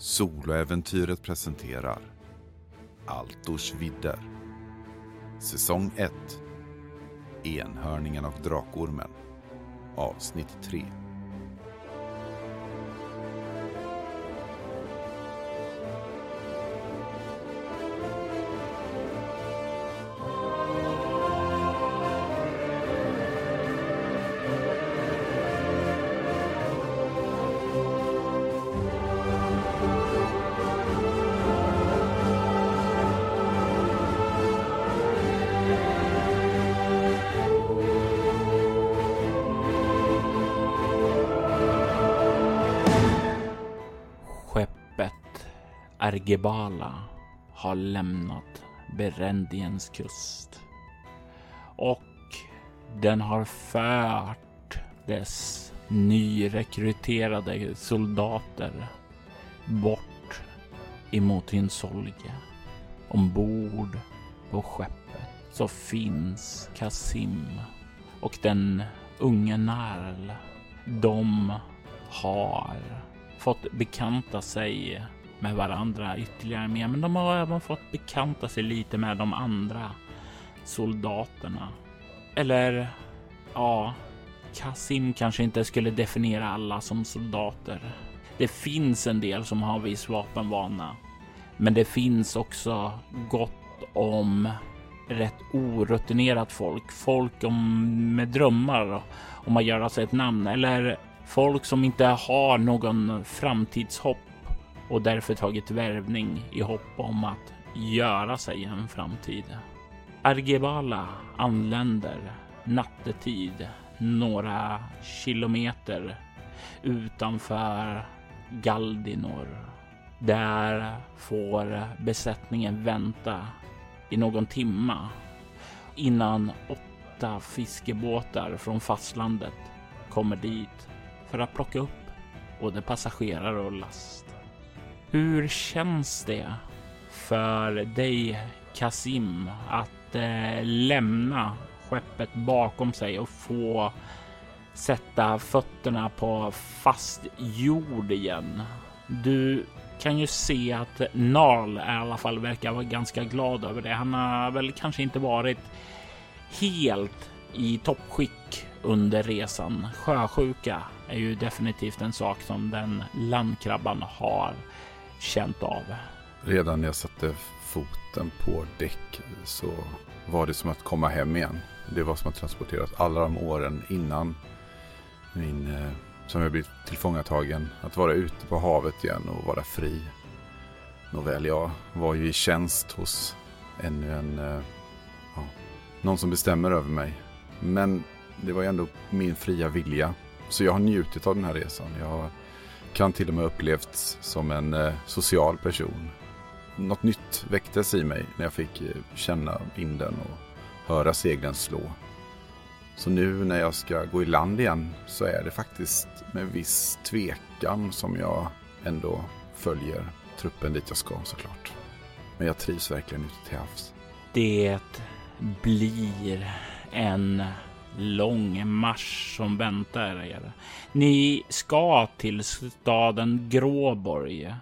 Soloäventyret presenterar Altors vidder. Säsong 1 Enhörningen och Drakormen. Avsnitt 3 Ergebala har lämnat Berendiens kust. Och den har fört dess nyrekryterade soldater bort emot Hinsolge. Ombord på skeppet så finns Kasim och den unge Narl. De har fått bekanta sig med varandra ytterligare mer, men de har även fått bekanta sig lite med de andra soldaterna. Eller ja, Kasim kanske inte skulle definiera alla som soldater. Det finns en del som har viss vapenvana, men det finns också gott om rätt orutinerat folk. Folk om, med drömmar om att göra sig ett namn eller folk som inte har någon framtidshopp och därför tagit värvning i hopp om att göra sig en framtid. Argebala anländer nattetid några kilometer utanför Galdinor. Där får besättningen vänta i någon timma innan åtta fiskebåtar från fastlandet kommer dit för att plocka upp både passagerare och last. Hur känns det för dig Kasim att eh, lämna skeppet bakom sig och få sätta fötterna på fast jord igen? Du kan ju se att Narl i alla fall verkar vara ganska glad över det. Han har väl kanske inte varit helt i toppskick under resan. Sjösjuka är ju definitivt en sak som den landkrabban har känt av. Redan när jag satte foten på däck så var det som att komma hem igen. Det var som att transporteras alla de åren innan min, eh, som jag blivit tillfångatagen. Att vara ute på havet igen och vara fri. Nåväl, jag var ju i tjänst hos ännu en, eh, ja, någon som bestämmer över mig. Men det var ju ändå min fria vilja. Så jag har njutit av den här resan. Jag kan till och med upplevts som en eh, social person. Något nytt väcktes i mig när jag fick eh, känna vinden och höra seglen slå. Så nu när jag ska gå i land igen så är det faktiskt med viss tvekan som jag ändå följer truppen dit jag ska såklart. Men jag trivs verkligen ute till havs. Det blir en lång marsch som väntar er. Ni ska till staden Gråborg.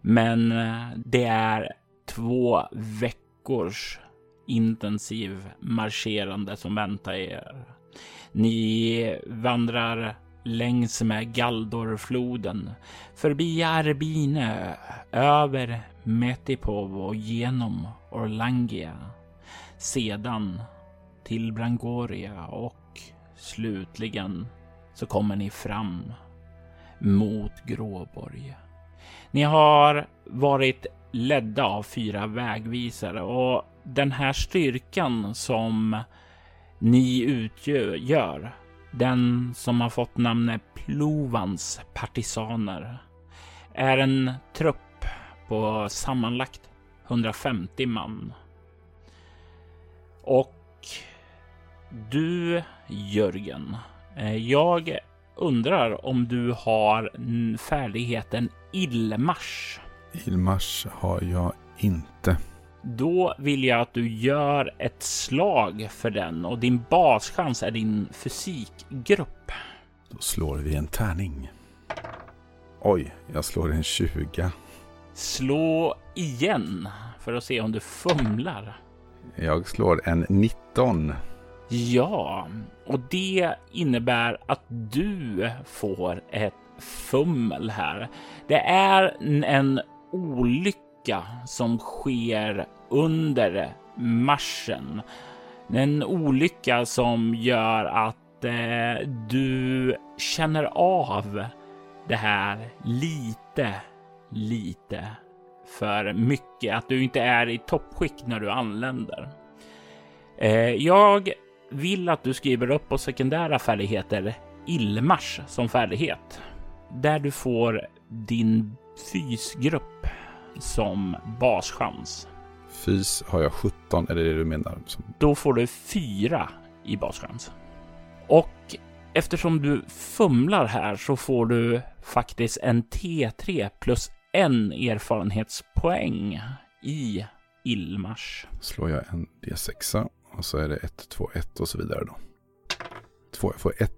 Men eh, det är två veckors intensiv marscherande som väntar er. Ni vandrar längs med Galdorfloden, förbi Arbine, över Metipov och genom Orlangia. Sedan till Brangoria och slutligen så kommer ni fram mot Gråborg. Ni har varit ledda av fyra vägvisare och den här styrkan som ni utgör, den som har fått namnet Plovans partisaner, är en trupp på sammanlagt 150 man. Och du, Jörgen, eh, jag undrar om du har färdigheten Illmars. Illmars har jag inte. Då vill jag att du gör ett slag för den och din baschans är din fysikgrupp. Då slår vi en tärning. Oj, jag slår en 20. Slå igen för att se om du fumlar. Jag slår en 19. Ja, och det innebär att du får ett fummel här. Det är en olycka som sker under marschen. En olycka som gör att eh, du känner av det här lite, lite för mycket. Att du inte är i toppskick när du anländer. Eh, jag vill att du skriver upp på sekundära färdigheter illmars som färdighet. Där du får din fysgrupp som baschans. Fys har jag 17, är det det du menar? Då får du fyra i baschans. Och eftersom du fumlar här så får du faktiskt en T3 plus en erfarenhetspoäng i illmars. Slår jag en D6 och så är det 1, 2, 1 och så vidare då. Två, jag får 1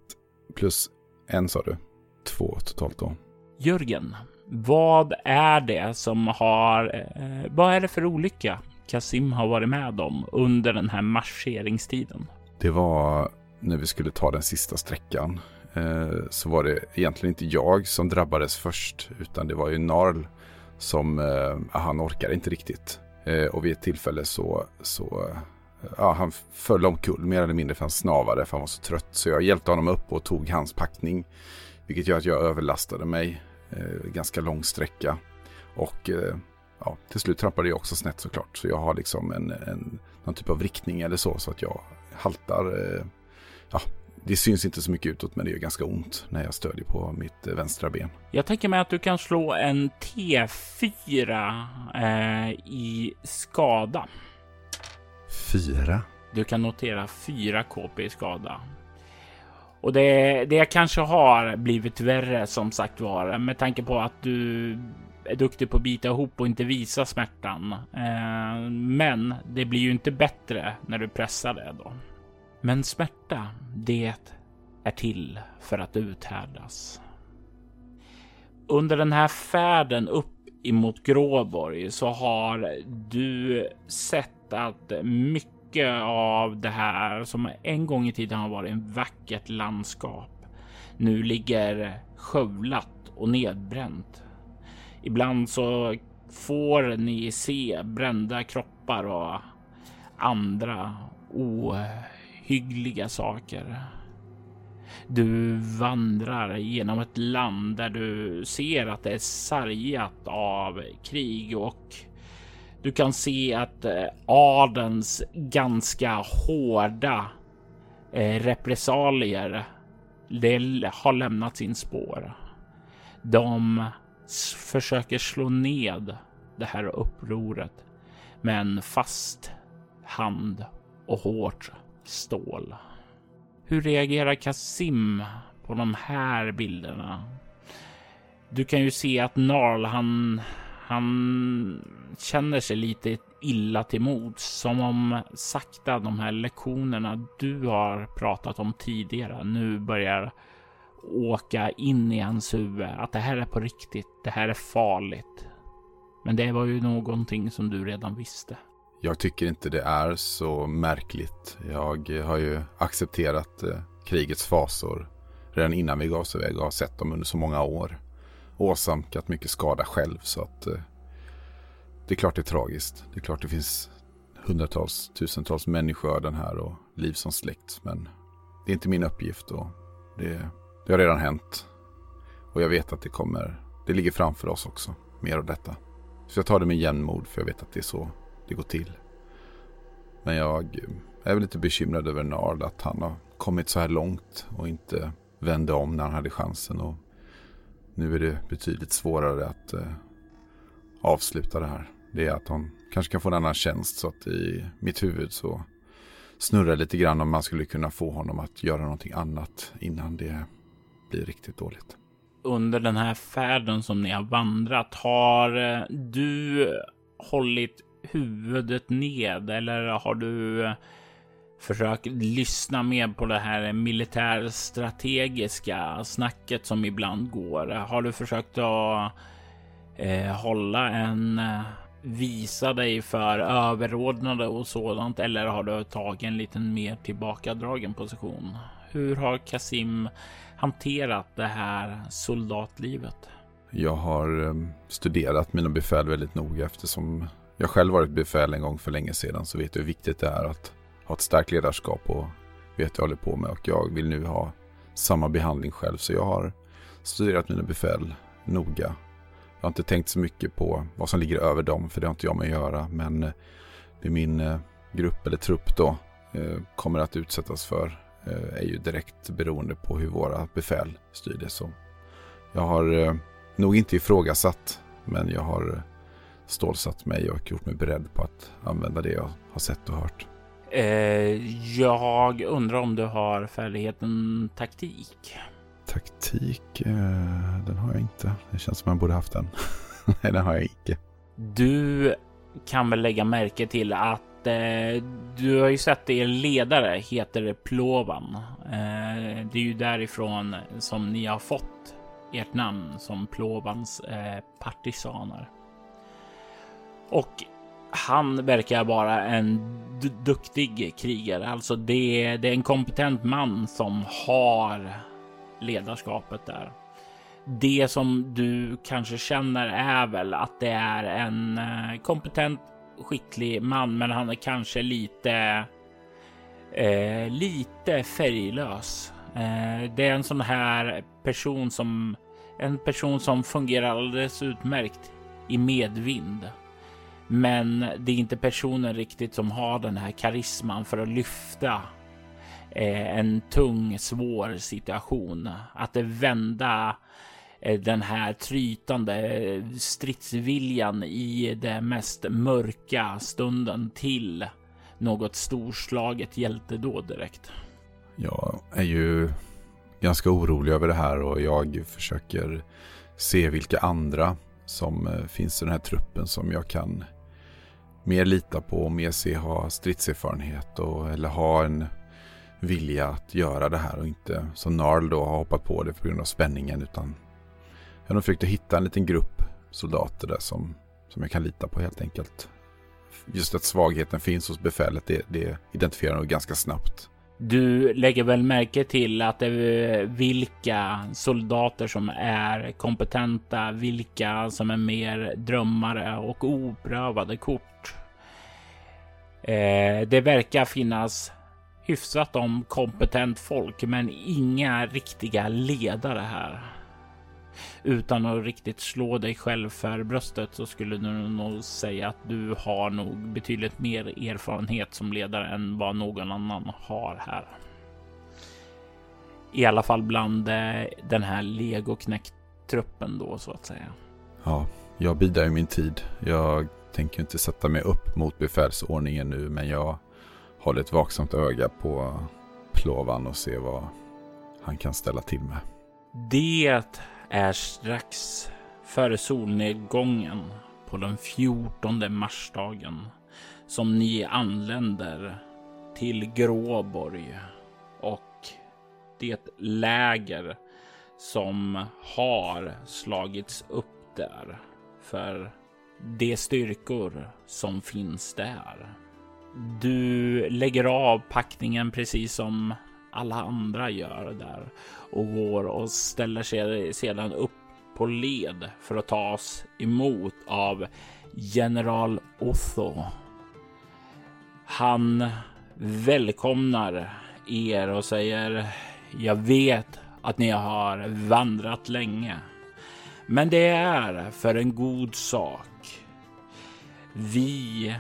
plus en sa du. Två totalt då. Jörgen, vad är det som har... Eh, vad är det för olycka Kasim har varit med om under den här marscheringstiden? Det var när vi skulle ta den sista sträckan. Eh, så var det egentligen inte jag som drabbades först. Utan det var ju Narl som... Eh, han orkade inte riktigt. Eh, och vid ett tillfälle så... så ja, han föll omkull mer eller mindre för han snavade för han var så trött. Så jag hjälpte honom upp och tog hans packning. Vilket gör att jag överlastade mig eh, ganska lång sträcka. Och eh, ja, till slut trampade jag också snett såklart. Så jag har liksom en, en, någon typ av riktning eller så. Så att jag haltar. Eh, ja, det syns inte så mycket utåt men det gör ganska ont när jag stödjer på mitt eh, vänstra ben. Jag tänker mig att du kan slå en T4 eh, i skada. Fyra? Du kan notera 4 KP i skada. Och det, det kanske har blivit värre som sagt var med tanke på att du är duktig på att bita ihop och inte visa smärtan. Eh, men det blir ju inte bättre när du pressar det då. Men smärta, det är till för att uthärdas. Under den här färden upp emot Gråborg så har du sett att mycket mycket av det här som en gång i tiden har varit en vackert landskap nu ligger skövlat och nedbränt. Ibland så får ni se brända kroppar och andra ohyggliga saker. Du vandrar genom ett land där du ser att det är sargat av krig och du kan se att eh, adens ganska hårda eh, repressalier det har lämnat sin spår. De försöker slå ned det här upproret med en fast hand och hårt stål. Hur reagerar Kasim på de här bilderna? Du kan ju se att Narl, han han känner sig lite illa till mods, som om sakta de här lektionerna du har pratat om tidigare nu börjar åka in i hans huvud. Att det här är på riktigt. Det här är farligt. Men det var ju någonting som du redan visste. Jag tycker inte det är så märkligt. Jag har ju accepterat eh, krigets fasor redan innan vi gav oss iväg och har sett dem under så många år åsamkat mycket skada själv. Så att eh, det är klart det är tragiskt. Det är klart det finns hundratals, tusentals människoöden här och liv som släckts. Men det är inte min uppgift och det, det har redan hänt. Och jag vet att det kommer, det ligger framför oss också, mer av detta. Så jag tar det med jämnmod för jag vet att det är så det går till. Men jag eh, är väl lite bekymrad över Nard att han har kommit så här långt och inte vände om när han hade chansen. Och nu är det betydligt svårare att eh, avsluta det här. Det är att hon kanske kan få en annan tjänst så att i mitt huvud så snurrar lite grann om man skulle kunna få honom att göra någonting annat innan det blir riktigt dåligt. Under den här färden som ni har vandrat, har eh, du hållit huvudet ned eller har du eh, Försök lyssna mer på det här militärstrategiska snacket som ibland går. Har du försökt att eh, hålla en eh, visa dig för överordnade och sådant eller har du tagit en liten mer tillbakadragen position? Hur har Kasim hanterat det här soldatlivet? Jag har eh, studerat mina befäl väldigt noga eftersom jag själv varit befäl en gång för länge sedan så vet jag hur viktigt det är att ha ett starkt ledarskap och vet vad jag håller på med och jag vill nu ha samma behandling själv så jag har studerat mina befäl noga. Jag har inte tänkt så mycket på vad som ligger över dem för det har inte jag med att göra men eh, det min eh, grupp eller trupp då eh, kommer att utsättas för är ju direkt beroende på hur våra befäl styr det. Så jag har nog inte ifrågasatt men jag har stålsatt mig och gjort mig beredd på att använda det jag har sett och hört. Eh, jag undrar om du har färdigheten taktik? Taktik? Eh, den har jag inte. Det känns som jag borde haft den. Nej, den har jag inte. Du kan väl lägga märke till att eh, du har ju sett er ledare heter Plovan. Eh, det är ju därifrån som ni har fått ert namn som Plovans eh, partisaner. Och han verkar vara en duktig krigare. Alltså det, det är en kompetent man som har ledarskapet där. Det som du kanske känner är väl att det är en eh, kompetent, skicklig man, men han är kanske lite, eh, lite färglös. Eh, det är en sån här person som en person som fungerar alldeles utmärkt i medvind. Men det är inte personen riktigt som har den här karisman för att lyfta eh, en tung, svår situation. Att vända eh, den här trytande eh, stridsviljan i den mest mörka stunden till något storslaget hjältedåd direkt. Jag är ju ganska orolig över det här och jag försöker se vilka andra som finns i den här truppen som jag kan mer lita på och mer se ha stridserfarenhet och, eller ha en vilja att göra det här och inte som Narl då har hoppat på det på grund av spänningen utan jag har försökt hitta en liten grupp soldater där som, som jag kan lita på helt enkelt. Just att svagheten finns hos befälet, det, det identifierar nog ganska snabbt. Du lägger väl märke till att det är vilka soldater som är kompetenta, vilka som är mer drömmare och oprövade kort. Eh, det verkar finnas hyfsat om kompetent folk, men inga riktiga ledare här. Utan att riktigt slå dig själv för bröstet så skulle du nog säga att du har nog betydligt mer erfarenhet som ledare än vad någon annan har här. I alla fall bland eh, den här legoknäckt-truppen då så att säga. Ja, jag bidrar ju min tid. Jag tänker inte sätta mig upp mot befälsordningen nu, men jag håller ett vaksamt öga på Plovan och ser vad han kan ställa till med. Det är strax före solnedgången på den 14 marsdagen som ni anländer till Gråborg och det läger som har slagits upp där för de styrkor som finns där. Du lägger av packningen precis som alla andra gör där och går och ställer sig sedan upp på led för att tas emot av general Otho. Han välkomnar er och säger jag vet att ni har vandrat länge, men det är för en god sak. Vi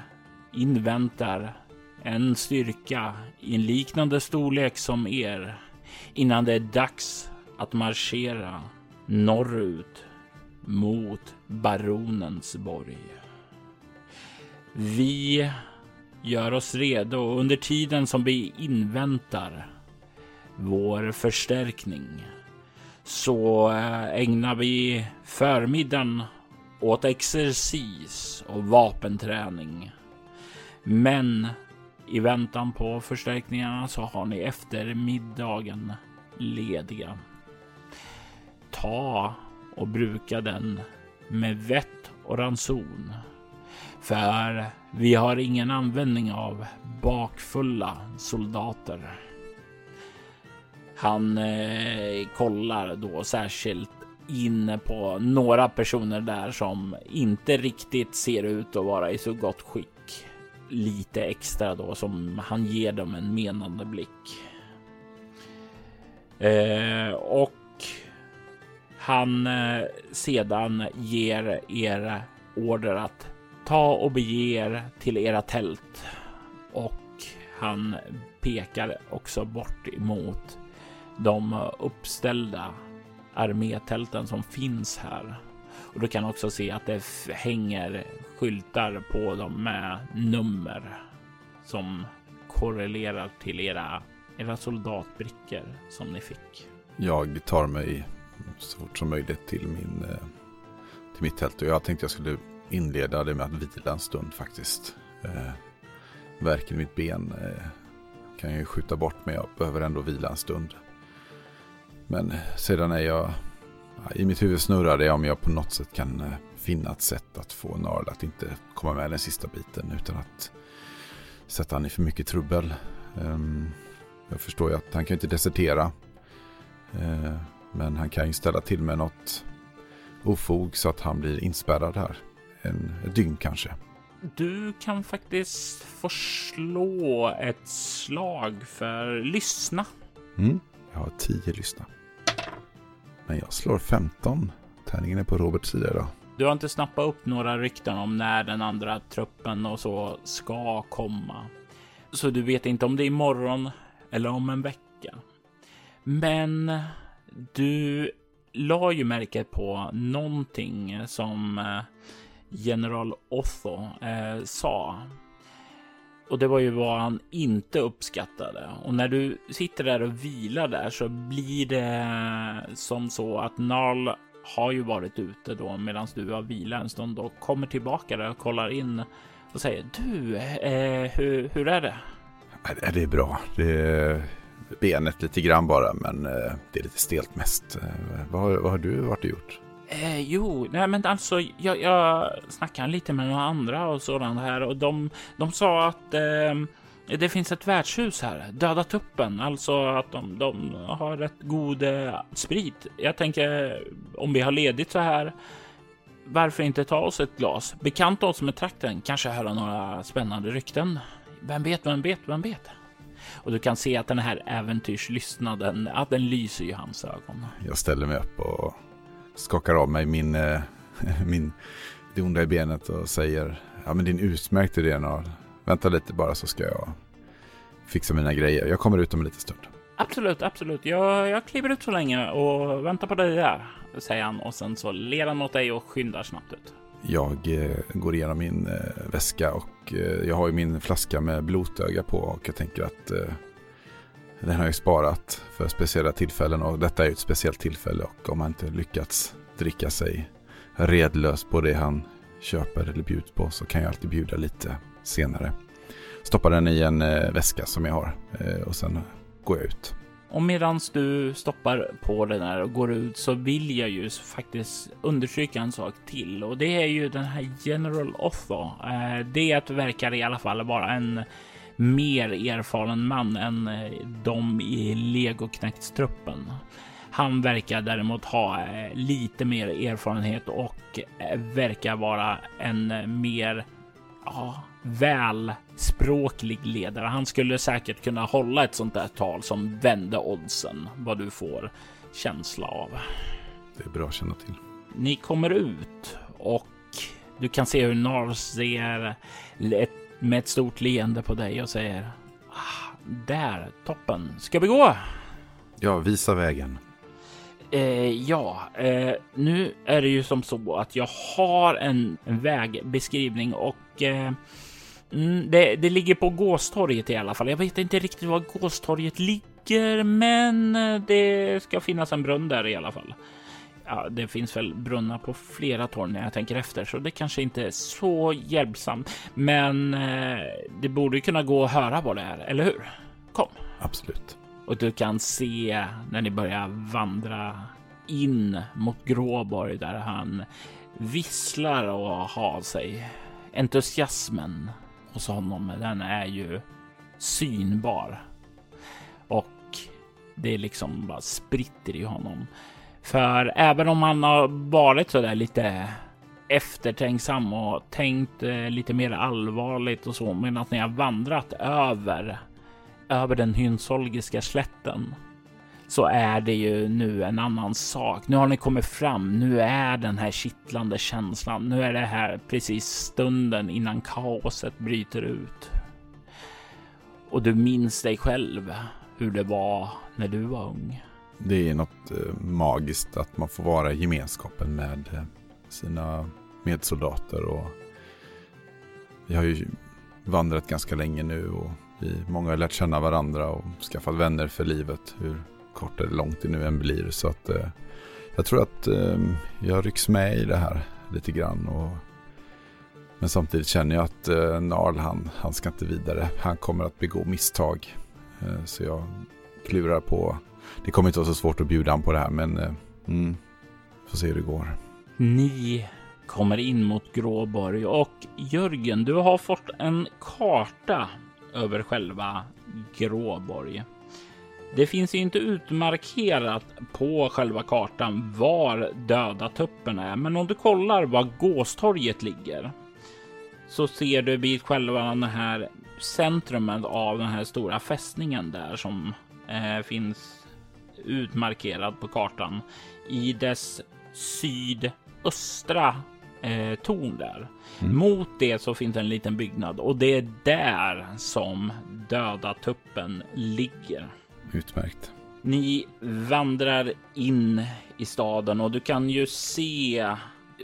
inväntar en styrka i en liknande storlek som er innan det är dags att marschera norrut mot baronens borg. Vi gör oss redo under tiden som vi inväntar vår förstärkning så eh, ägnar vi förmiddagen åt exercis och vapenträning. Men i väntan på förstärkningarna så har ni eftermiddagen lediga. Ta och bruka den med vett och ranson. För vi har ingen användning av bakfulla soldater. Han eh, kollar då särskilt in på några personer där som inte riktigt ser ut att vara i så gott skick. Lite extra då som han ger dem en menande blick. Eh, och han eh, sedan ger er order att ta och bege er till era tält och han pekar också bort emot de uppställda armétälten som finns här. Och du kan också se att det hänger skyltar på dem med nummer som korrelerar till era, era soldatbrickor som ni fick. Jag tar mig så fort som möjligt till, min, eh, till mitt tält och jag tänkte jag skulle inleda det med att vila en stund faktiskt. Eh, verken i mitt ben eh, kan jag ju skjuta bort men jag behöver ändå vila en stund. Men sedan är jag... I mitt huvud snurrar det om jag på något sätt kan eh, finna ett sätt att få Narl att inte komma med den sista biten utan att sätta han i för mycket trubbel. Ehm, jag förstår ju att han kan inte desertera. Eh, men han kan ju ställa till med något ofog så att han blir inspärrad här. En, ett dygn kanske. Du kan faktiskt få slå ett slag för lyssna. Mm, jag har tio lyssna. Men jag slår 15. Tärningen är på Roberts sida idag. Du har inte snappat upp några rykten om när den andra truppen och så ska komma. Så du vet inte om det är imorgon eller om en vecka. Men du la ju märke på någonting som eh, general Otho eh, sa och det var ju vad han inte uppskattade. Och när du sitter där och vilar där så blir det som så att Narl har ju varit ute då medan du har vilat en stund och kommer tillbaka där och kollar in och säger du, eh, hur, hur är det? Äh, äh, det är bra. Det är benet lite grann bara, men eh, det är lite stelt mest. Eh, vad, har, vad har du varit och gjort? Eh, jo, nej men alltså jag, jag snackade lite med några andra och sådant här och de, de sa att eh, det finns ett värdshus här, Döda tuppen, alltså att de, de har rätt god eh, sprit. Jag tänker om vi har ledigt så här, varför inte ta oss ett glas? Bekanta oss med trakten, kanske höra några spännande rykten. Vem vet, vem vet, vem vet? Och du kan se att den här äventyrslystnaden, att den lyser i hans ögon. Jag ställer mig upp och skakar av mig min, äh, min, det onda i benet och säger ja men din utmärkte idé Vänta lite bara så ska jag fixa mina grejer. Jag kommer ut om en liten stund. Absolut, absolut. Jag, jag kliver ut så länge och väntar på dig där, säger han och sen så ler han mot dig och skyndar snabbt ut. Jag eh, går igenom min eh, väska och eh, jag har ju min flaska med blotöga på och jag tänker att eh, den har jag sparat för speciella tillfällen och detta är ett speciellt tillfälle och om man inte lyckats dricka sig redlös på det han köper eller bjuds på så kan jag alltid bjuda lite senare. Stoppa den i en eh, väska som jag har eh, och sen går jag ut. Och medans du stoppar på den här och går ut så vill jag ju faktiskt understryka en sak till och det är ju den här General Offa. Eh, det verkar i alla fall vara en mer erfaren man än eh, de i legoknektstruppen. Han verkar däremot ha eh, lite mer erfarenhet och eh, verkar vara en mer ja, välspråklig ledare. Han skulle säkert kunna hålla ett sånt där tal som vände oddsen, vad du får känsla av. Det är bra att känna till. Ni kommer ut och du kan se hur Nars ser ett med ett stort leende på dig och säger ah, Där, toppen. Ska vi gå? Ja, visa vägen. Eh, ja, eh, nu är det ju som så att jag har en, vägbeskrivning och eh, mm, det, det, ligger på Gåstorget i alla fall. Jag vet inte riktigt var Gåstorget ligger, men det ska finnas en brunn där i alla fall. Ja, det finns väl brunnar på flera torn när jag tänker efter, så det kanske inte är så hjälpsamt. Men eh, det borde kunna gå att höra vad det är, eller hur? Kom. Absolut. Och du kan se när ni börjar vandra in mot Gråborg där han visslar och har sig. Entusiasmen hos honom, den är ju synbar. Och det liksom bara spritter i honom. För även om han har varit så där lite eftertänksam och tänkt eh, lite mer allvarligt och så, men att ni har vandrat över över den hynsolgiska slätten så är det ju nu en annan sak. Nu har ni kommit fram. Nu är den här kittlande känslan. Nu är det här precis stunden innan kaoset bryter ut. Och du minns dig själv hur det var när du var ung. Det är något eh, magiskt att man får vara i gemenskapen med eh, sina medsoldater och vi har ju vandrat ganska länge nu och vi många har lärt känna varandra och skaffat vänner för livet. Hur kort eller långt det nu än blir. Så att eh, jag tror att eh, jag rycks med i det här lite grann. Och, men samtidigt känner jag att eh, Narl han, han ska inte vidare. Han kommer att begå misstag. Eh, så jag klurar på. Det kommer inte vara så svårt att bjuda han på det här men eh, mm, får se hur det går. Ni kommer in mot Gråborg och Jörgen, du har fått en karta över själva Gråborg. Det finns ju inte utmarkerat på själva kartan var döda tuppen är, men om du kollar var gåstorget ligger så ser du vid själva den här centrumet av den här stora fästningen där som eh, finns utmarkerad på kartan i dess sydöstra eh, torn där. Mm. Mot det så finns en liten byggnad och det är där som döda tuppen ligger. Utmärkt. Ni vandrar in i staden och du kan ju se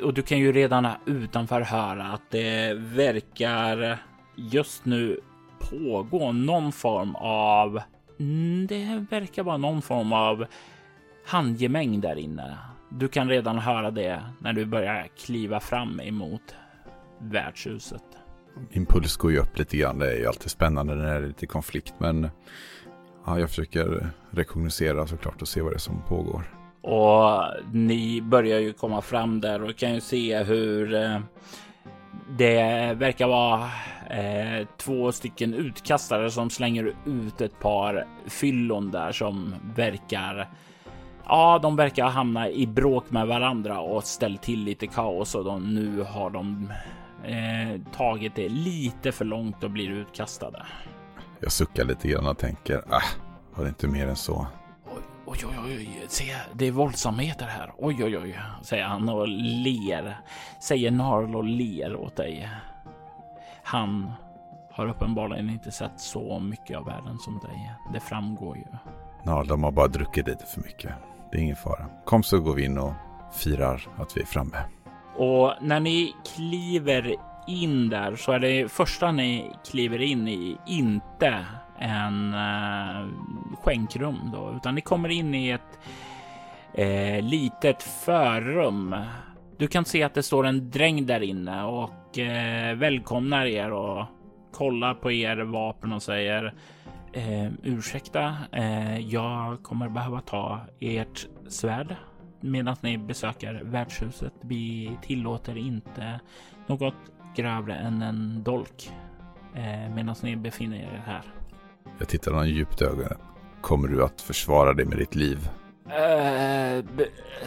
och du kan ju redan utanför höra att det verkar just nu pågå någon form av. Mm, det verkar vara någon form av handgemäng där inne. Du kan redan höra det när du börjar kliva fram emot värdshuset. Min puls går ju upp lite grann. Det är ju alltid spännande när det är lite konflikt. Men ja, jag försöker rekognosera såklart och se vad det är som pågår. Och ni börjar ju komma fram där och kan ju se hur eh, det verkar vara eh, två stycken utkastare som slänger ut ett par fyllon där som verkar Ja, de verkar hamna i bråk med varandra och ställt till lite kaos och de, nu har de eh, tagit det lite för långt och blir utkastade. Jag suckar lite grann och tänker, ah, var det inte mer än så? Oj, oj, oj, se, det är våldsamheter här. Oj, oj, oj, säger han och ler. Säger Narl och ler åt dig. Han har uppenbarligen inte sett så mycket av världen som dig. Det framgår ju. Narl, de har bara druckit lite för mycket. Det är ingen fara. Kom så går vi in och firar att vi är framme. Och när ni kliver in där så är det första ni kliver in i inte en eh, skänkrum då, utan ni kommer in i ett eh, litet förrum. Du kan se att det står en dräng där inne och eh, välkomnar er och kollar på er vapen och säger eh, ursäkta, eh, jag kommer behöva ta ert svärd medan ni besöker värdshuset. Vi tillåter inte något grövre än en dolk eh, medan ni befinner er här. Jag tittar honom djupt i ögonen. Kommer du att försvara dig med ditt liv? Uh,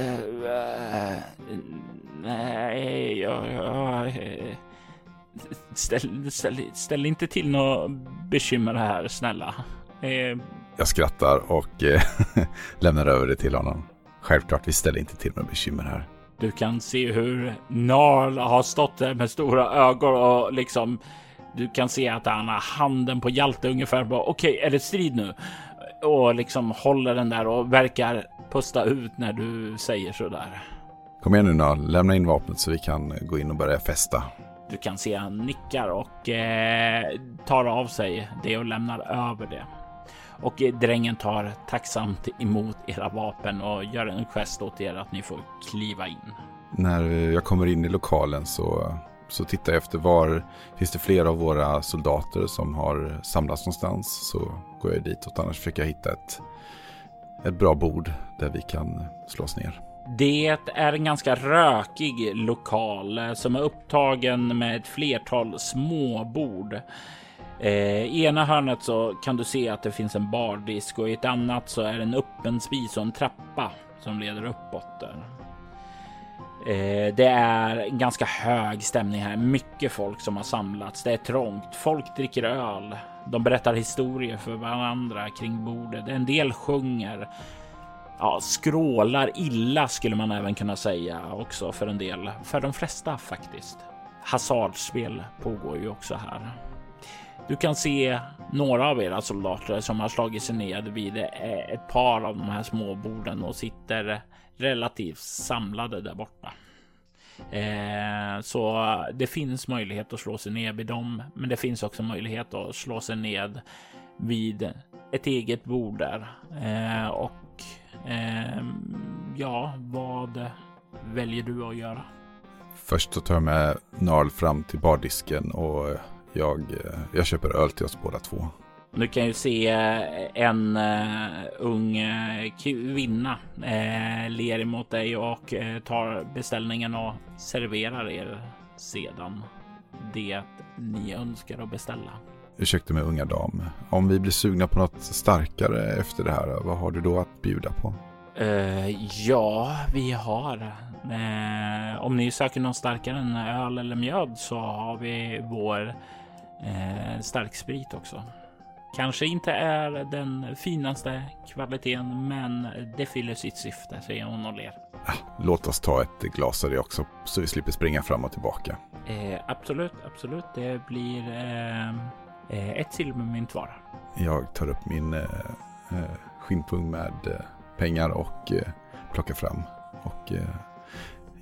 uh, nej, jag... jag ställ, ställ, ställ inte till något bekymmer här, snälla. Eh. Jag skrattar och lämnar över det till honom. Självklart, vi ställer inte till några bekymmer här. Du kan se hur Narl har stått där med stora ögon och liksom du kan se att han har handen på Hjalte ungefär. Okej, okay, är det strid nu? Och liksom håller den där och verkar pusta ut när du säger så där. Kom igen nu Narl, lämna in vapnet så vi kan gå in och börja festa. Du kan se han nickar och eh, tar av sig det och lämnar över det. Och drängen tar tacksamt emot era vapen och gör en gest åt er att ni får kliva in. När jag kommer in i lokalen så, så tittar jag efter var finns det flera av våra soldater som har samlats någonstans. Så går jag ditåt, annars försöker jag hitta ett, ett bra bord där vi kan slå oss ner. Det är en ganska rökig lokal eh, som är upptagen med ett flertal småbord. Eh, I ena hörnet så kan du se att det finns en bardisk och i ett annat så är det en öppen spis och en trappa som leder uppåt där. Eh, det är ganska hög stämning här. Mycket folk som har samlats. Det är trångt. Folk dricker öl. De berättar historier för varandra kring bordet. En del sjunger. Ja, skrålar illa skulle man även kunna säga också för en del. För de flesta faktiskt. Hasardspel pågår ju också här. Du kan se några av era soldater som har slagit sig ned vid eh, ett par av de här små borden och sitter relativt samlade där borta. Eh, så det finns möjlighet att slå sig ner vid dem, men det finns också möjlighet att slå sig ned vid ett eget bord där. Eh, och eh, ja, vad väljer du att göra? Först så tar jag med Narl fram till bardisken och jag, eh, jag köper öl till oss båda två. Du kan ju se en uh, ung uh, kvinna uh, ler emot dig och uh, tar beställningen och serverar er sedan det ni önskar att beställa. Ursäkta mig unga dam. Om vi blir sugna på något starkare efter det här, vad har du då att bjuda på? ja, vi har. om ni söker något starkare än öl eller mjöd så har vi vår starksprit också. Kanske inte är den finaste kvaliteten, men det fyller sitt syfte, säger hon och ler. Låt oss ta ett glas av det också, så vi slipper springa fram och tillbaka. Eh, absolut, absolut. Det blir eh, eh ett silvermynt var. Jag tar upp min eh, eh skinnpung med eh, pengar och eh, plockar fram och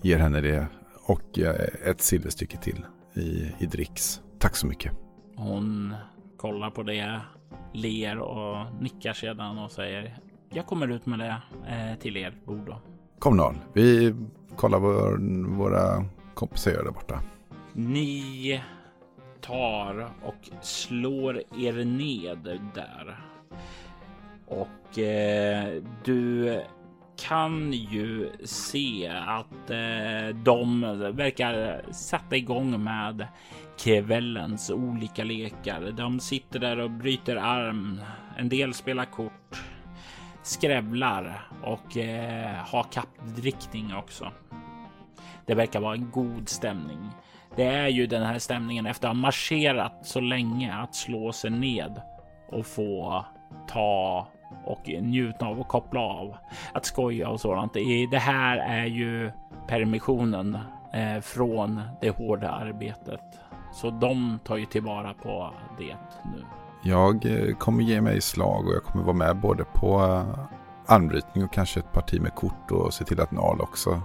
ger henne det och ett silverstycke till i, i dricks. Tack så mycket. Hon kollar på det ler och nickar sedan och säger jag kommer ut med det eh, till er bord då. Kommunal, vi kollar vad våra kompisar gör där borta. Ni tar och slår er ned där. Och eh, du kan ju se att eh, de verkar sätta igång med kvällens olika lekar. De sitter där och bryter arm. En del spelar kort, skrävlar och eh, har kappdrickning också. Det verkar vara en god stämning. Det är ju den här stämningen efter att ha marscherat så länge att slå sig ned och få ta och njuta av och koppla av. Att skoja och sådant. Det här är ju permissionen eh, från det hårda arbetet. Så de tar ju tillvara på det nu. Jag eh, kommer ge mig slag och jag kommer vara med både på eh, armbrytning och kanske ett parti med kort och se till att Nal också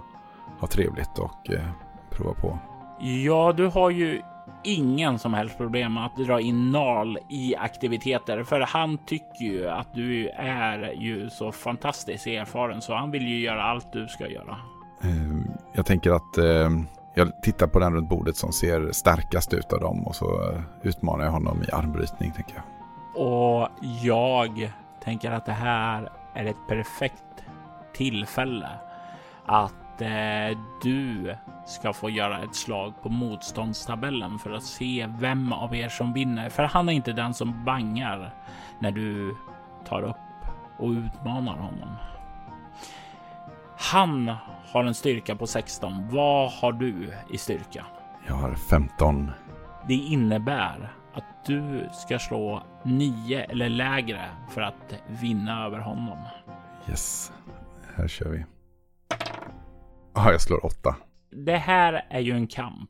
har trevligt och eh, prova på. Ja, du har ju ingen som helst problem att dra in Nal i aktiviteter, för han tycker ju att du är ju så fantastiskt erfaren så han vill ju göra allt du ska göra. Jag tänker att jag tittar på den runt bordet som ser starkast ut av dem och så eh, utmanar jag honom i armbrytning tänker jag. Och jag tänker att det här är ett perfekt tillfälle att eh, du ska få göra ett slag på motståndstabellen för att se vem av er som vinner. För han är inte den som bangar när du tar upp och utmanar honom. Han har en styrka på 16. Vad har du i styrka? Jag har 15. Det innebär att du ska slå 9 eller lägre för att vinna över honom. Yes, här kör vi. Ja, jag slår 8. Det här är ju en kamp.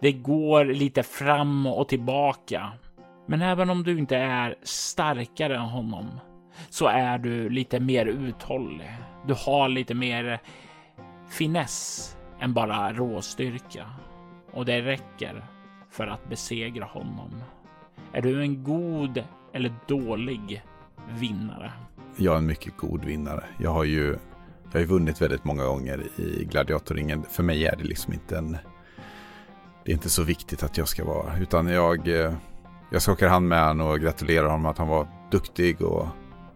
Det går lite fram och tillbaka. Men även om du inte är starkare än honom så är du lite mer uthållig. Du har lite mer finess än bara råstyrka och det räcker för att besegra honom. Är du en god eller dålig vinnare. Jag är en mycket god vinnare. Jag har ju, jag har vunnit väldigt många gånger i gladiatorringen. För mig är det liksom inte en... Det är inte så viktigt att jag ska vara, utan jag, eh, jag skakar hand med honom och gratulerar honom att han var duktig och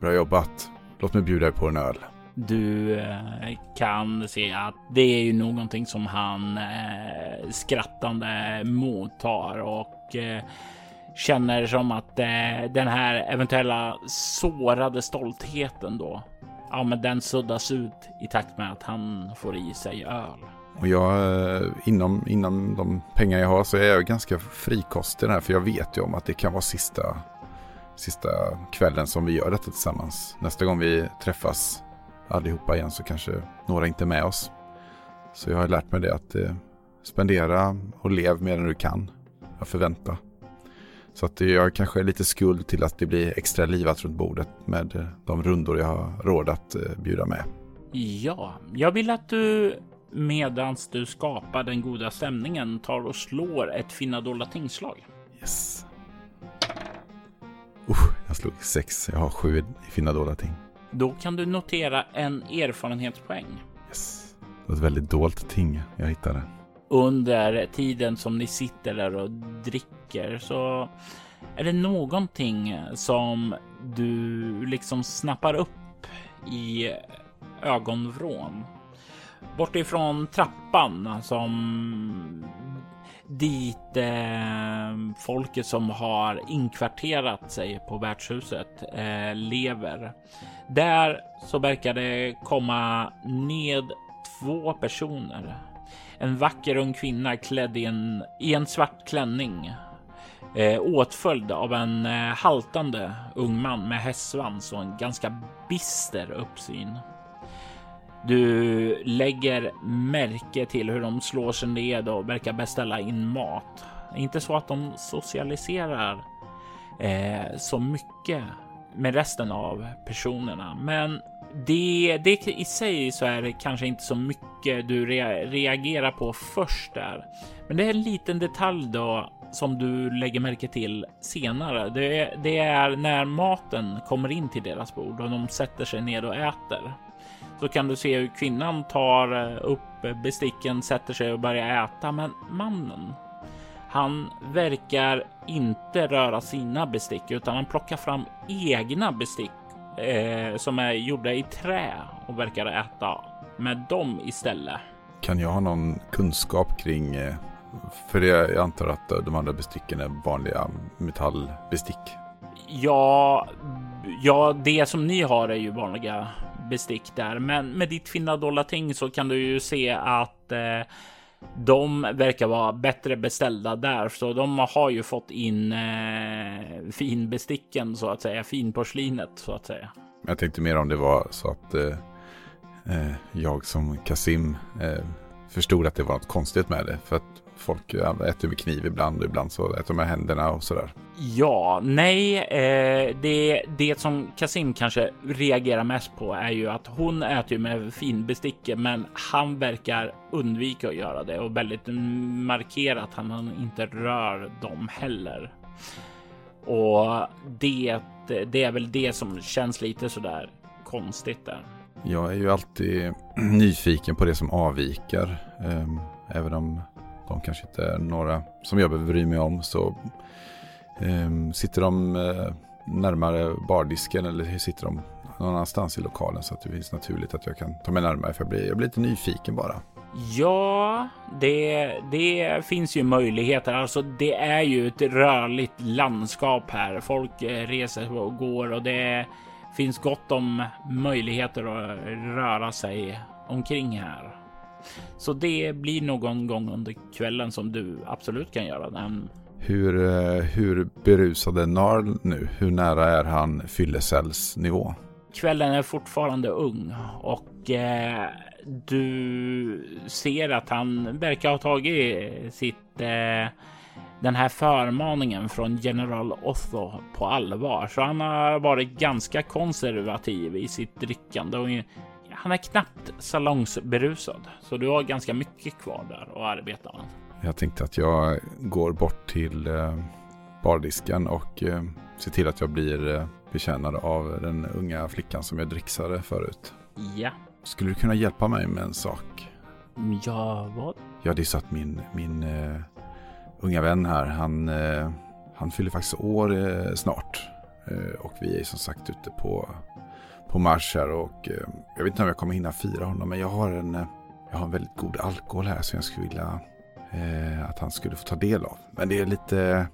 bra jobbat. Låt mig bjuda dig på en öl. Du eh, kan se att det är ju någonting som han eh, skrattande mottar och eh, känner som att eh, den här eventuella sårade stoltheten då, ja, men den suddas ut i takt med att han får i sig öl. Och jag, eh, inom, inom de pengar jag har så är jag ganska frikostig här, för jag vet ju om att det kan vara sista, sista kvällen som vi gör detta tillsammans. Nästa gång vi träffas allihopa igen så kanske några inte är med oss. Så jag har lärt mig det att eh, spendera och lev medan du kan. Jag förväntar. Så att jag kanske är lite skuld till att det blir extra livat runt bordet med eh, de rundor jag har råd att eh, bjuda med. Ja, jag vill att du medans du skapar den goda stämningen tar och slår ett finna dolda tingslag. Yes. Uh, jag slog sex. Jag har sju i finna dolda ting. Då kan du notera en erfarenhetspoäng. Yes. Det var ett väldigt dolt ting jag hittade. Under tiden som ni sitter där och dricker så är det någonting som du liksom snappar upp i ögonvrån. Bortifrån trappan som dit eh, folket som har inkvarterat sig på värdshuset eh, lever. Där så verkar det komma ned två personer. En vacker ung kvinna klädd i en, i en svart klänning eh, åtföljd av en eh, haltande ung man med hästsvans och en ganska bister uppsyn. Du lägger märke till hur de slår sig ned och verkar beställa in mat. Inte så att de socialiserar eh, så mycket med resten av personerna, men det, det i sig så är det kanske inte så mycket du re, reagerar på först där. Men det är en liten detalj då som du lägger märke till senare. Det, det är när maten kommer in till deras bord och de sätter sig ner och äter så kan du se hur kvinnan tar eh, upp besticken, sätter sig och börjar äta. Men mannen, han verkar inte röra sina bestick utan han plockar fram egna bestick eh, som är gjorda i trä och verkar äta med dem istället. Kan jag ha någon kunskap kring eh, för jag antar att de andra besticken är vanliga metallbestick. Ja, ja, det som ni har är ju vanliga bestick där. Men med ditt fina dolda ting så kan du ju se att eh, de verkar vara bättre beställda där, så de har ju fått in eh, finbesticken så att säga, finporslinet så att säga. Jag tänkte mer om det var så att eh, eh jag som Kasim eh, förstod att det var något konstigt med det. För att folk äter med kniv ibland och ibland så äter de med händerna och sådär. Ja, nej, eh, det, det som Kasim kanske reagerar mest på är ju att hon äter med finbestick, men han verkar undvika att göra det och väldigt markera att han inte rör dem heller. Och det, det är väl det som känns lite sådär konstigt där. Jag är ju alltid nyfiken på det som avviker. Ehm, även om de kanske inte är några som jag behöver bry mig om så eh, sitter de eh, närmare bardisken eller sitter de någon annanstans i lokalen så att det finns naturligt att jag kan ta mig närmare för jag blir, jag blir lite nyfiken bara. Ja, det, det finns ju möjligheter. Alltså, det är ju ett rörligt landskap här. Folk eh, reser och går och det finns gott om möjligheter att röra sig omkring här. Så det blir någon gång under kvällen som du absolut kan göra den. Hur, eh, hur berusad är Narl nu? Hur nära är han fyllecellsnivå? Kvällen är fortfarande ung och eh, du ser att han verkar ha tagit sitt eh, den här förmaningen från general Otho på allvar. Så han har varit ganska konservativ i sitt drickande och han är knappt salongsberusad, så du har ganska mycket kvar där att arbeta med. Jag tänkte att jag går bort till eh, bardisken och eh, ser till att jag blir eh, betjänad av den unga flickan som jag dricksade förut. Ja. Skulle du kunna hjälpa mig med en sak? Ja, vad? Ja, det är så att min, min uh, unga vän här, han, uh, han fyller faktiskt år uh, snart. och vi är som sagt ute på, på marsch här och eh, jag vet inte om jag kommer hinna fira honom, men jag har en, eh, jag har en väldigt god alkohol här som jag skulle vilja eh, att han skulle få ta del av. Men det är lite,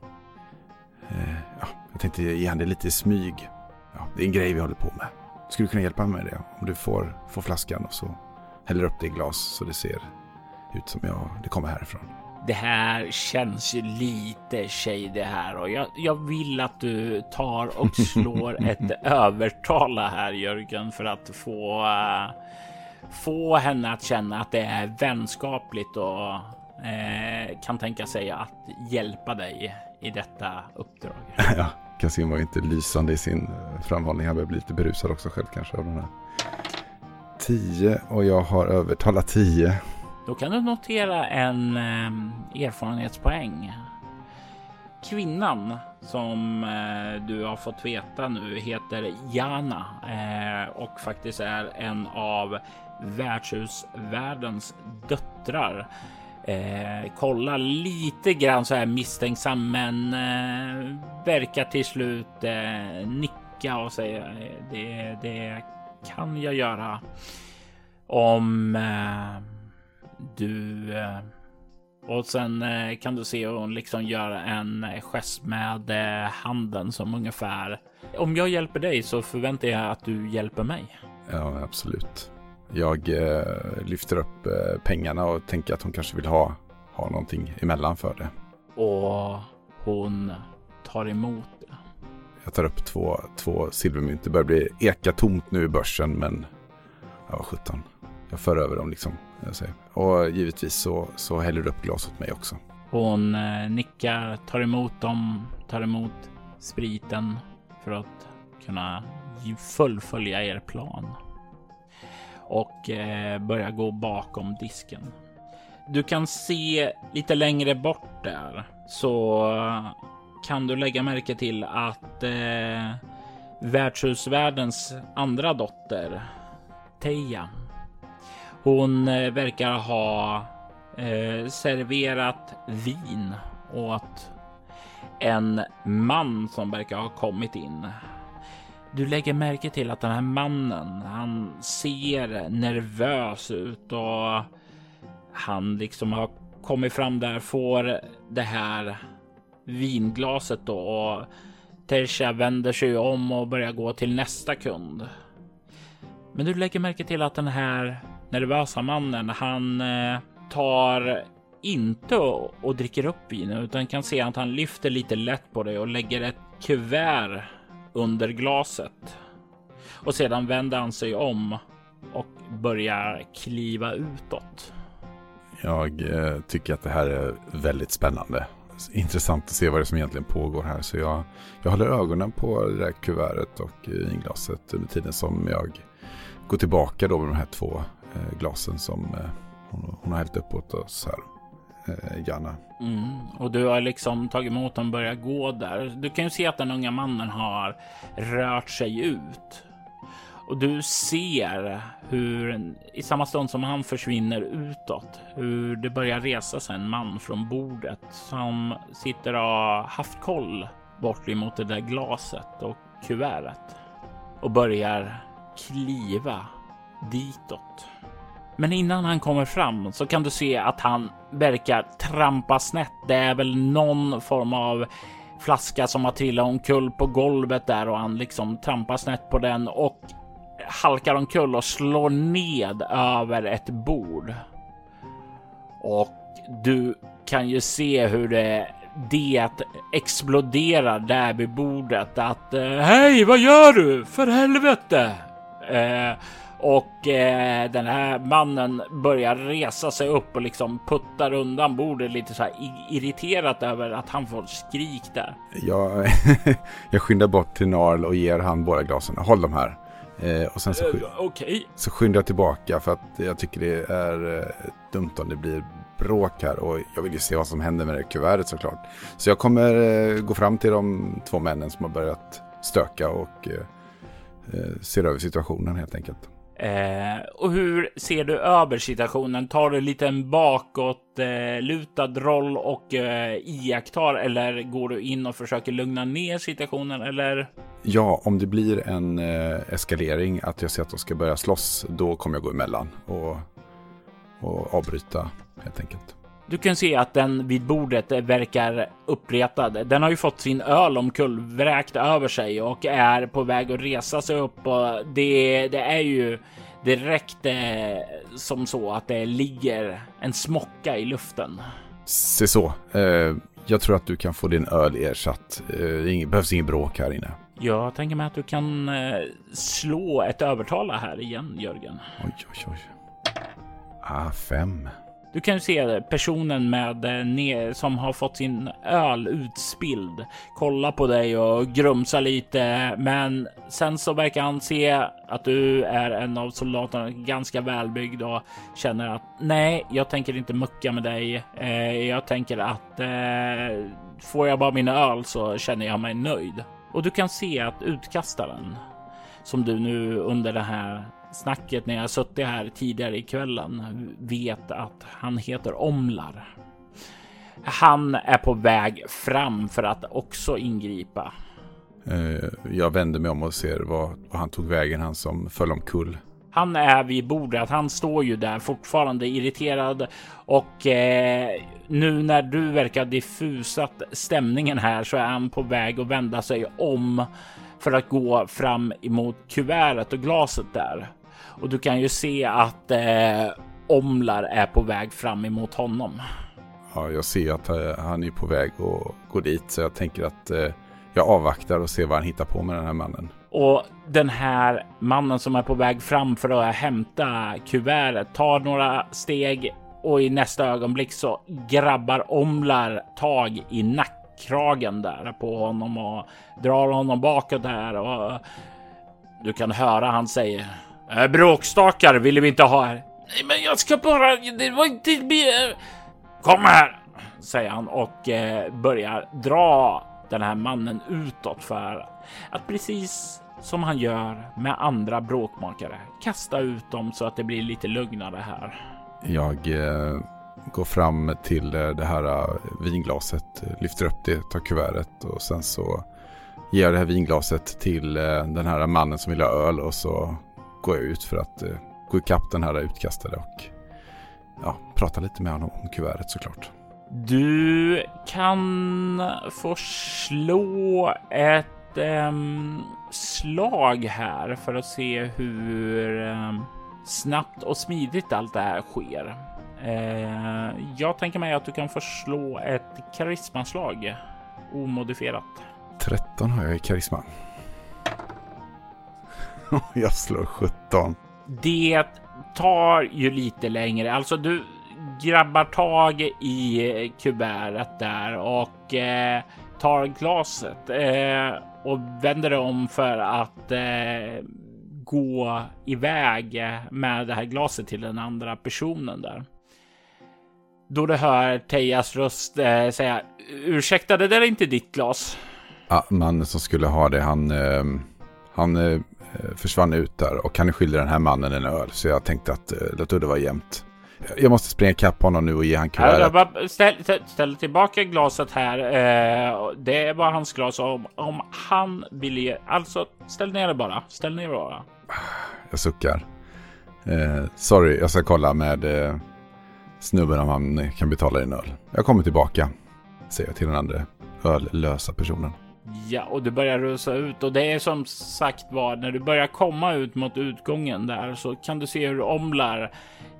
ja, jag tänkte ge han det lite i smyg. Ja, det är en grej vi håller på med. Skulle du kunna hjälpa mig med det? Om du får, får flaskan och så häller upp det i glas så det ser ut som jag, det kommer härifrån. Det här känns ju lite tjej det här och jag, jag vill att du tar och slår ett övertala här Jörgen för att få uh, få henne att känna att det är vänskapligt och uh, kan tänka sig att hjälpa dig i detta uppdrag. ja, Kasim var inte lysande i sin framhållning. Han börjar bli lite berusad också själv kanske av den här. 10 och jag har övertalat 10. Då kan du notera en eh, erfarenhetspoäng. Kvinnan som eh, du har fått veta nu heter Jana eh, och faktiskt är en av värdshusvärdens döttrar. Eh, kollar lite grann så här misstänksam men eh, verkar till slut eh, nicka och säga eh, det, det kan jag göra om eh, du eh, och sen eh, kan du se hon liksom göra en gest med eh, handen som ungefär om jag hjälper dig så förväntar jag att du hjälper mig. Ja, absolut. Jag eh, lyfter upp eh, pengarna och tänker att hon kanske vill ha, ha någonting emellan för det. Och hon tar emot det. Jag tar upp två, två silvermynt. Det börjar bli eka tomt nu i börsen men ja, 17. Jag för över dem liksom. Och givetvis så, så häller du upp glas åt mig också. Hon eh, nickar, tar emot dem, tar emot spriten för att kunna fullfölja er plan och eh, börjar gå bakom disken. Du kan se lite längre bort där så kan du lägga märke till att eh, värdshusvärdens andra dotter Teija. Hon eh, verkar ha eh, serverat vin åt en man som verkar ha kommit in du lägger märke till att den här mannen, han ser nervös ut och han liksom har kommit fram där, får det här vinglaset då och Tertia vänder sig om och börjar gå till nästa kund. Men du lägger märke till att den här nervösa mannen, han eh, tar inte och, och dricker upp vinet utan kan se att han lyfter lite lätt på det och lägger ett kuvert under glaset. Och sedan vänder han sig om och börjar kliva utåt. Jag eh, tycker att det här är väldigt spännande. Intressant att se vad det är som egentligen pågår här. Så jag, jag håller ögonen på det där kuvertet och eh, inglaset under tiden som jag går tillbaka då med de här två Eh, glasen som eh, hon, har hällt upp åt oss här eh, Janna. Mm, och du har liksom tagit emot dem och börjat gå där. Du kan ju se att den unga mannen har rört sig ut. Och du ser hur i samma stund som han försvinner utåt, hur det börjar resa sig en man från bordet som sitter och har haft koll bort emot det där glaset och kuvertet och börjar kliva ditåt. Men innan han kommer fram så kan du se att han verkar trampa snett. Det är väl någon form av flaska som har trillat omkull på golvet där och han liksom trampar snett på den och halkar omkull och slår ned över ett bord. Och du kan ju se hur det det exploderar där vid bordet att eh, hej, vad gör du? För helvete! Eh, och eh, den här mannen börjar resa sig upp och liksom puttar undan bordet lite så här irriterat över att han får skrik där. Jag, jag skyndar bort till Narl och ger han båda glasen. Håll dem här. Eh, och sen så, uh, okay. så skyndar jag tillbaka för att jag tycker det är eh, dumt om det blir bråk här och jag vill ju se vad som händer med det kuvertet såklart. Så jag kommer eh, gå fram till de två männen som har börjat stöka och eh, eh, ser över situationen helt enkelt. Eh, och hur ser du över situationen? Tar du en liten bakåt eh, lutad roll och eh, iakttar eller går du in och försöker lugna ner situationen eller? Ja, om det blir en eh, eskalering, att jag ser att de ska börja slåss, då kommer jag gå emellan och, och avbryta helt enkelt. Du kan se att den vid bordet verkar uppretad. Den har ju fått sin öl omkullvräkt över sig och är på väg att resa sig upp och det, det är ju direkt eh, som så att det ligger en smocka i luften. Se så. Eh, jag tror att du kan få din öl ersatt. Eh, det behövs ingen bråk här inne. Jag tänker mig att du kan eh, slå ett övertala här igen, Jörgen. Oj, oj, oj. Ah, fem. Du kan ju se personen med eh, som har fått sin öl utspilld kolla på dig och grumsa lite. Men sen så verkar han se att du är en av soldaterna, ganska välbyggd och känner att nej, jag tänker inte mucka med dig. Eh, jag tänker att eh, får jag bara min öl så känner jag mig nöjd. Och du kan se att utkastaren som du nu under det här snacket när jag suttit här tidigare i kvällen vet att han heter Omlar. Han är på väg fram för att också ingripa. Eh, jag vänder mig om och ser vad, vad han tog vägen, han som föll omkull. Han är vid bordet. Han står ju där fortfarande irriterad och eh, nu när du verkar diffusat stämningen här så är han på väg att vända sig om för att gå fram emot kuvertet och glaset där och du kan ju se att eh, Omlar är på väg fram emot honom. Ja, jag ser att eh, han är på väg att gå dit så jag tänker att eh, jag avvaktar och ser vad han hittar på med den här mannen. Och den här mannen som är på väg fram för att hämta kuvertet tar några steg och i nästa ögonblick så grabbar Omlar tag i nackkragen där på honom och drar honom bakåt där och du kan höra han säger Äh, bråkstakar vill vi inte ha här. Nej, men jag ska bara... Det var inte... Kom här, säger han och eh, börjar dra den här mannen utåt för att precis som han gör med andra bråkmakare kasta ut dem så att det blir lite lugnare här. Jag eh, går fram till eh, det här eh, vinglaset, lyfter upp det, tar kuvertet och sen så ger jag det här vinglaset till eh, den här mannen som vill ha öl och så går jag ut för att eh, gå ikapp den här utkastade och ja, prata lite med honom om kuvertet såklart. Du kan få slå ett um, slag här för att se hur um, snabbt och smidigt allt det här sker. Uh, jag tänker mig att du kan få slå ett karismaslag omodifierat. 13 har jag i karisma. jag slår 17. Det tar ju lite längre. Alltså du grabbar tag i kuvertet där och eh, tar glaset eh, och vänder det om för att eh, gå iväg med det här glaset till den andra personen där. Då du hör Tejas röst eh, säga ursäkta, det där är inte ditt glas. Ja, mannen som skulle ha det, han, eh, han eh, Eh, försvann ut där och han skyllde den här mannen en öl. Så jag tänkte att eh, låt det vara jämnt. Jag måste springa ikapp honom nu och ge han kuvertet. Ställ, ställ, tillbaka glaset här. Eh, det var hans glas. Om, om han vill ge... Alltså, ställ ner det bara. Ställ ner det bara. Jag suckar. Eh, sorry, jag ska kolla med eh, snubben om han kan betala en öl. Jag kommer tillbaka, säger jag till den andra öllösa personen. Ja, och du börjar rusa ut och det är som sagt var när du börjar komma ut mot utgången där så kan du se hur Omlar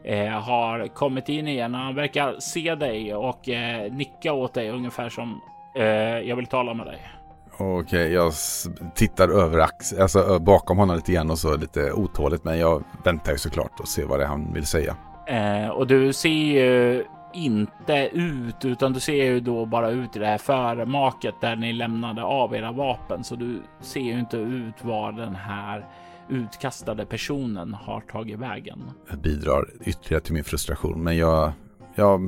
eh, har kommit in igen. Han verkar se dig och eh, nicka åt dig ungefär som eh, jag vill tala med dig. Okej, okay, jag tittar över ax alltså bakom honom lite grann och så lite otåligt, men jag väntar ju såklart och ser vad det är han vill säga. Eh, och du ser ju inte ut utan du ser ju då bara ut i det här förmaket där ni lämnade av era vapen. Så du ser ju inte ut var den här utkastade personen har tagit vägen. Jag bidrar ytterligare till min frustration, men jag, jag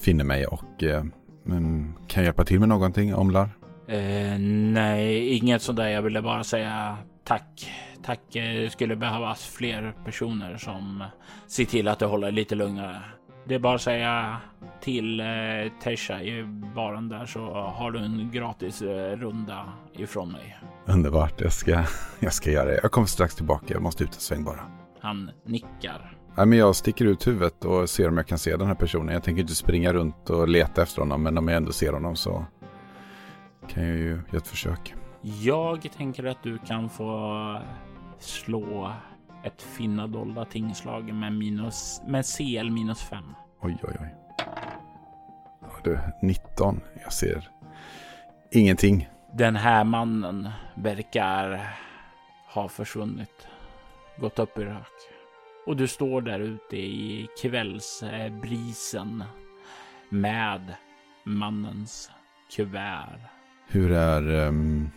finner mig och eh, kan hjälpa till med någonting, Omlar. Eh, nej, inget sådär. Jag ville bara säga tack. Tack. Det skulle behövas fler personer som ser till att det håller lite lugnare. Det är bara att säga till eh, Tesha i baren där så har du en gratis eh, runda ifrån mig. Underbart, jag ska, jag ska göra det. Jag kommer strax tillbaka, jag måste ut en sväng bara. Han nickar. Nej, men jag sticker ut huvudet och ser om jag kan se den här personen. Jag tänker inte springa runt och leta efter honom, men om jag ändå ser honom så kan jag ju göra ett försök. Jag tänker att du kan få slå ett finna dolda tingslag med minus med CL minus 5. Oj, oj, oj. Ja, du, 19. Jag ser ingenting. Den här mannen verkar ha försvunnit. Gått upp i rök. Och du står där ute i kvällsbrisen med mannens kuvert. Hur är, um,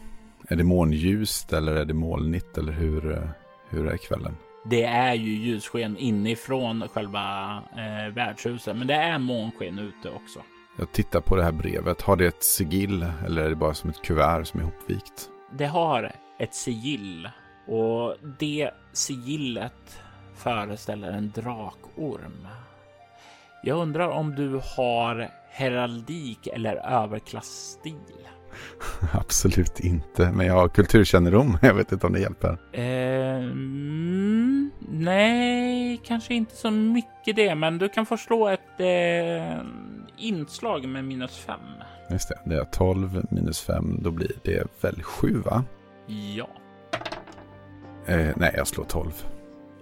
är det månljust eller är det molnigt eller hur, uh, hur är kvällen? Det är ju ljussken inifrån själva eh, värdshuset, men det är månsken ute också. Jag tittar på det här brevet. Har det ett sigill eller är det bara som ett kuvert som är ihopvikt? Det har ett sigill och det sigillet föreställer en drakorm. Jag undrar om du har heraldik eller överklassstil? Absolut inte, men jag har kulturkännedom. Jag vet inte om det hjälper. Mm, nej, kanske inte så mycket det, men du kan få slå ett eh, inslag med minus fem. Just det, det är 12 minus 5, då blir det väl 7 va? Ja. Eh, nej, jag slår 12.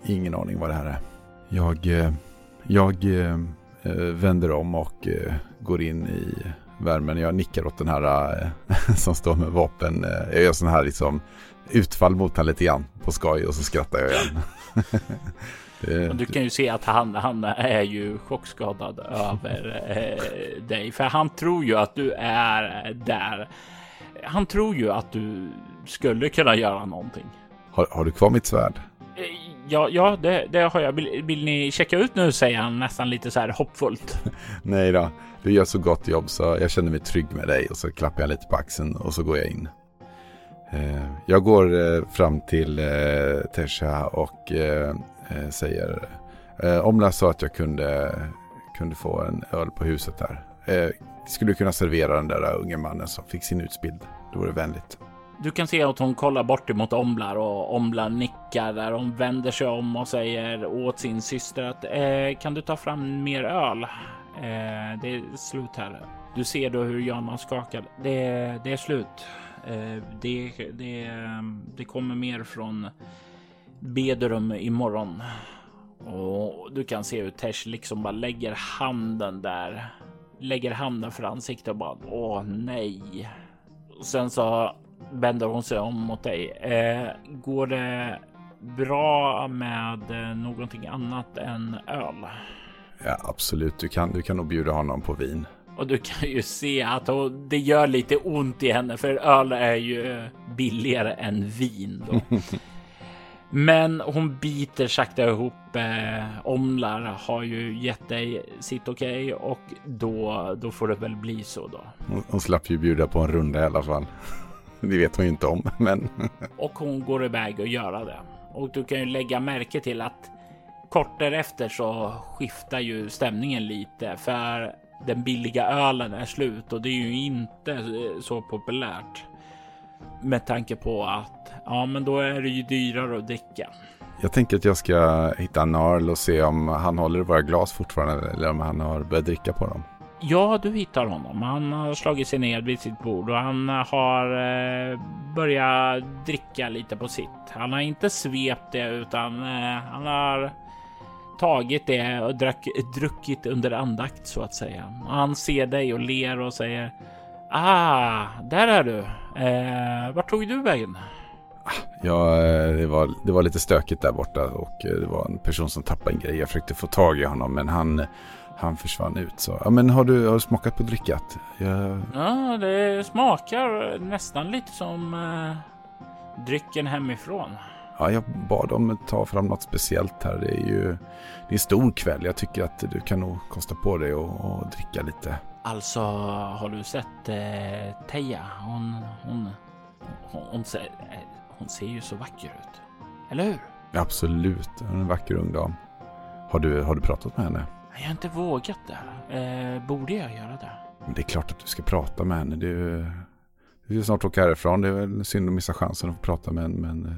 Ingen aning vad det här är. Jag, eh, jag eh, vänder om och eh, går in i värmen. Jag nickar åt den här eh, som står med vapen. Eh, jag gör sån här liksom utfall mot honom lite grann på skoj och så skrattar jag igen. Du kan ju se att han, han är ju chockskadad över eh, dig, för han tror ju att du är där. Han tror ju att du skulle kunna göra någonting. Har, har du kvar mitt svärd? Ja, ja, det, det har jag. Vill, vill, ni checka ut nu? Säger han nästan lite så här hoppfullt. Nej då, du gör så gott jobb så jag känner mig trygg med dig och så klappar jag lite på axeln och så går jag in. Eh, jag går eh, fram till eh, Tesha och säger eh, Omla sa att jag kunde, kunde få en öl på huset där. Skulle du kunna servera den där unge mannen som fick sin utbild? Det vore vänligt. Du kan se att hon kollar bort emot omblar och omblar nickar där hon vänder sig om och säger åt sin syster att eh, kan du ta fram mer öl? Eh, det är slut här. Du ser då hur Jana skakar. Det, det är slut. Eh, det, det, det kommer mer från Bedurum imorgon. Och du kan se hur Tesh liksom bara lägger handen där. Lägger handen för ansiktet och bara åh nej. Och sen så vänder hon sig om mot dig. Eh, går det bra med eh, någonting annat än öl? Ja, absolut. Du kan, du kan nog bjuda honom på vin. Och du kan ju se att hon, det gör lite ont i henne, för öl är ju billigare än vin. Då. Men hon biter sakta ihop. Eh, Omlar har ju gett dig sitt okej okay, och då, då får det väl bli så då. Hon, hon slapp ju bjuda på en runda i alla fall. Det vet hon ju inte om, men. och hon går iväg och göra det. Och du kan ju lägga märke till att kort därefter så skiftar ju stämningen lite för den billiga ölen är slut och det är ju inte så populärt. Med tanke på att ja, men då är det ju dyrare att dricka. Jag tänker att jag ska hitta Narl och se om han håller i våra glas fortfarande eller om han har börjat dricka på dem. Ja, du hittar honom. Han har slagit sig ner vid sitt bord och han har eh, börjat dricka lite på sitt. Han har inte svept det utan eh, han har tagit det och drack, druckit under andakt så att säga. Han ser dig och ler och säger Ah, där är du. Eh, vart tog du vägen? Ja, eh, det var, det var lite stökigt där borta och eh, det var en person som tappade en grej. Jag försökte få tag i honom men han han försvann ut. Så. Ja, men har du, har du smakat på drickat? Jag... Ja, det smakar nästan lite som uh, drycken hemifrån. Ja, jag bad dem ta fram något speciellt här. Det är ju det är en stor kväll. Jag tycker att du kan nog kosta på dig och, och dricka lite. Alltså, har du sett eh, Teija? Hon, hon, hon, hon, ser, hon ser ju så vacker ut. Eller hur? Absolut, hon är en vacker ung dam. Har du, har du pratat med henne? Jag har inte vågat det. Eh, borde jag göra det? Men det är klart att du ska prata med henne. Är ju, vi snart åka härifrån. Det är väl synd att missa chansen att få prata med en, men eh,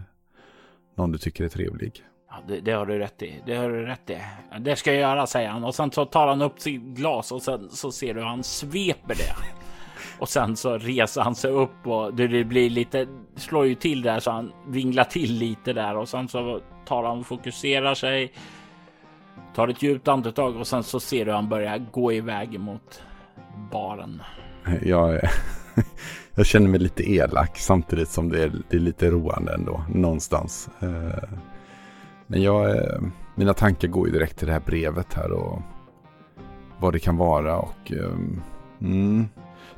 någon du tycker är trevlig. Ja, det, det, har du rätt i. Det har du rätt i. Det ska jag göra, säger han. Och sen så tar han upp sitt glas och sen så ser du hur han sveper det. Och sen så reser han sig upp och det blir lite, slår ju till där så han vinglar till lite där och sen så tar han och fokuserar sig. Tar ett djupt andetag och sen så ser du han börja gå iväg mot baren. Jag, jag känner mig lite elak samtidigt som det är, det är lite roande ändå någonstans. Eh, men jag, eh, mina tankar går ju direkt till det här brevet här och vad det kan vara och ehm, mm,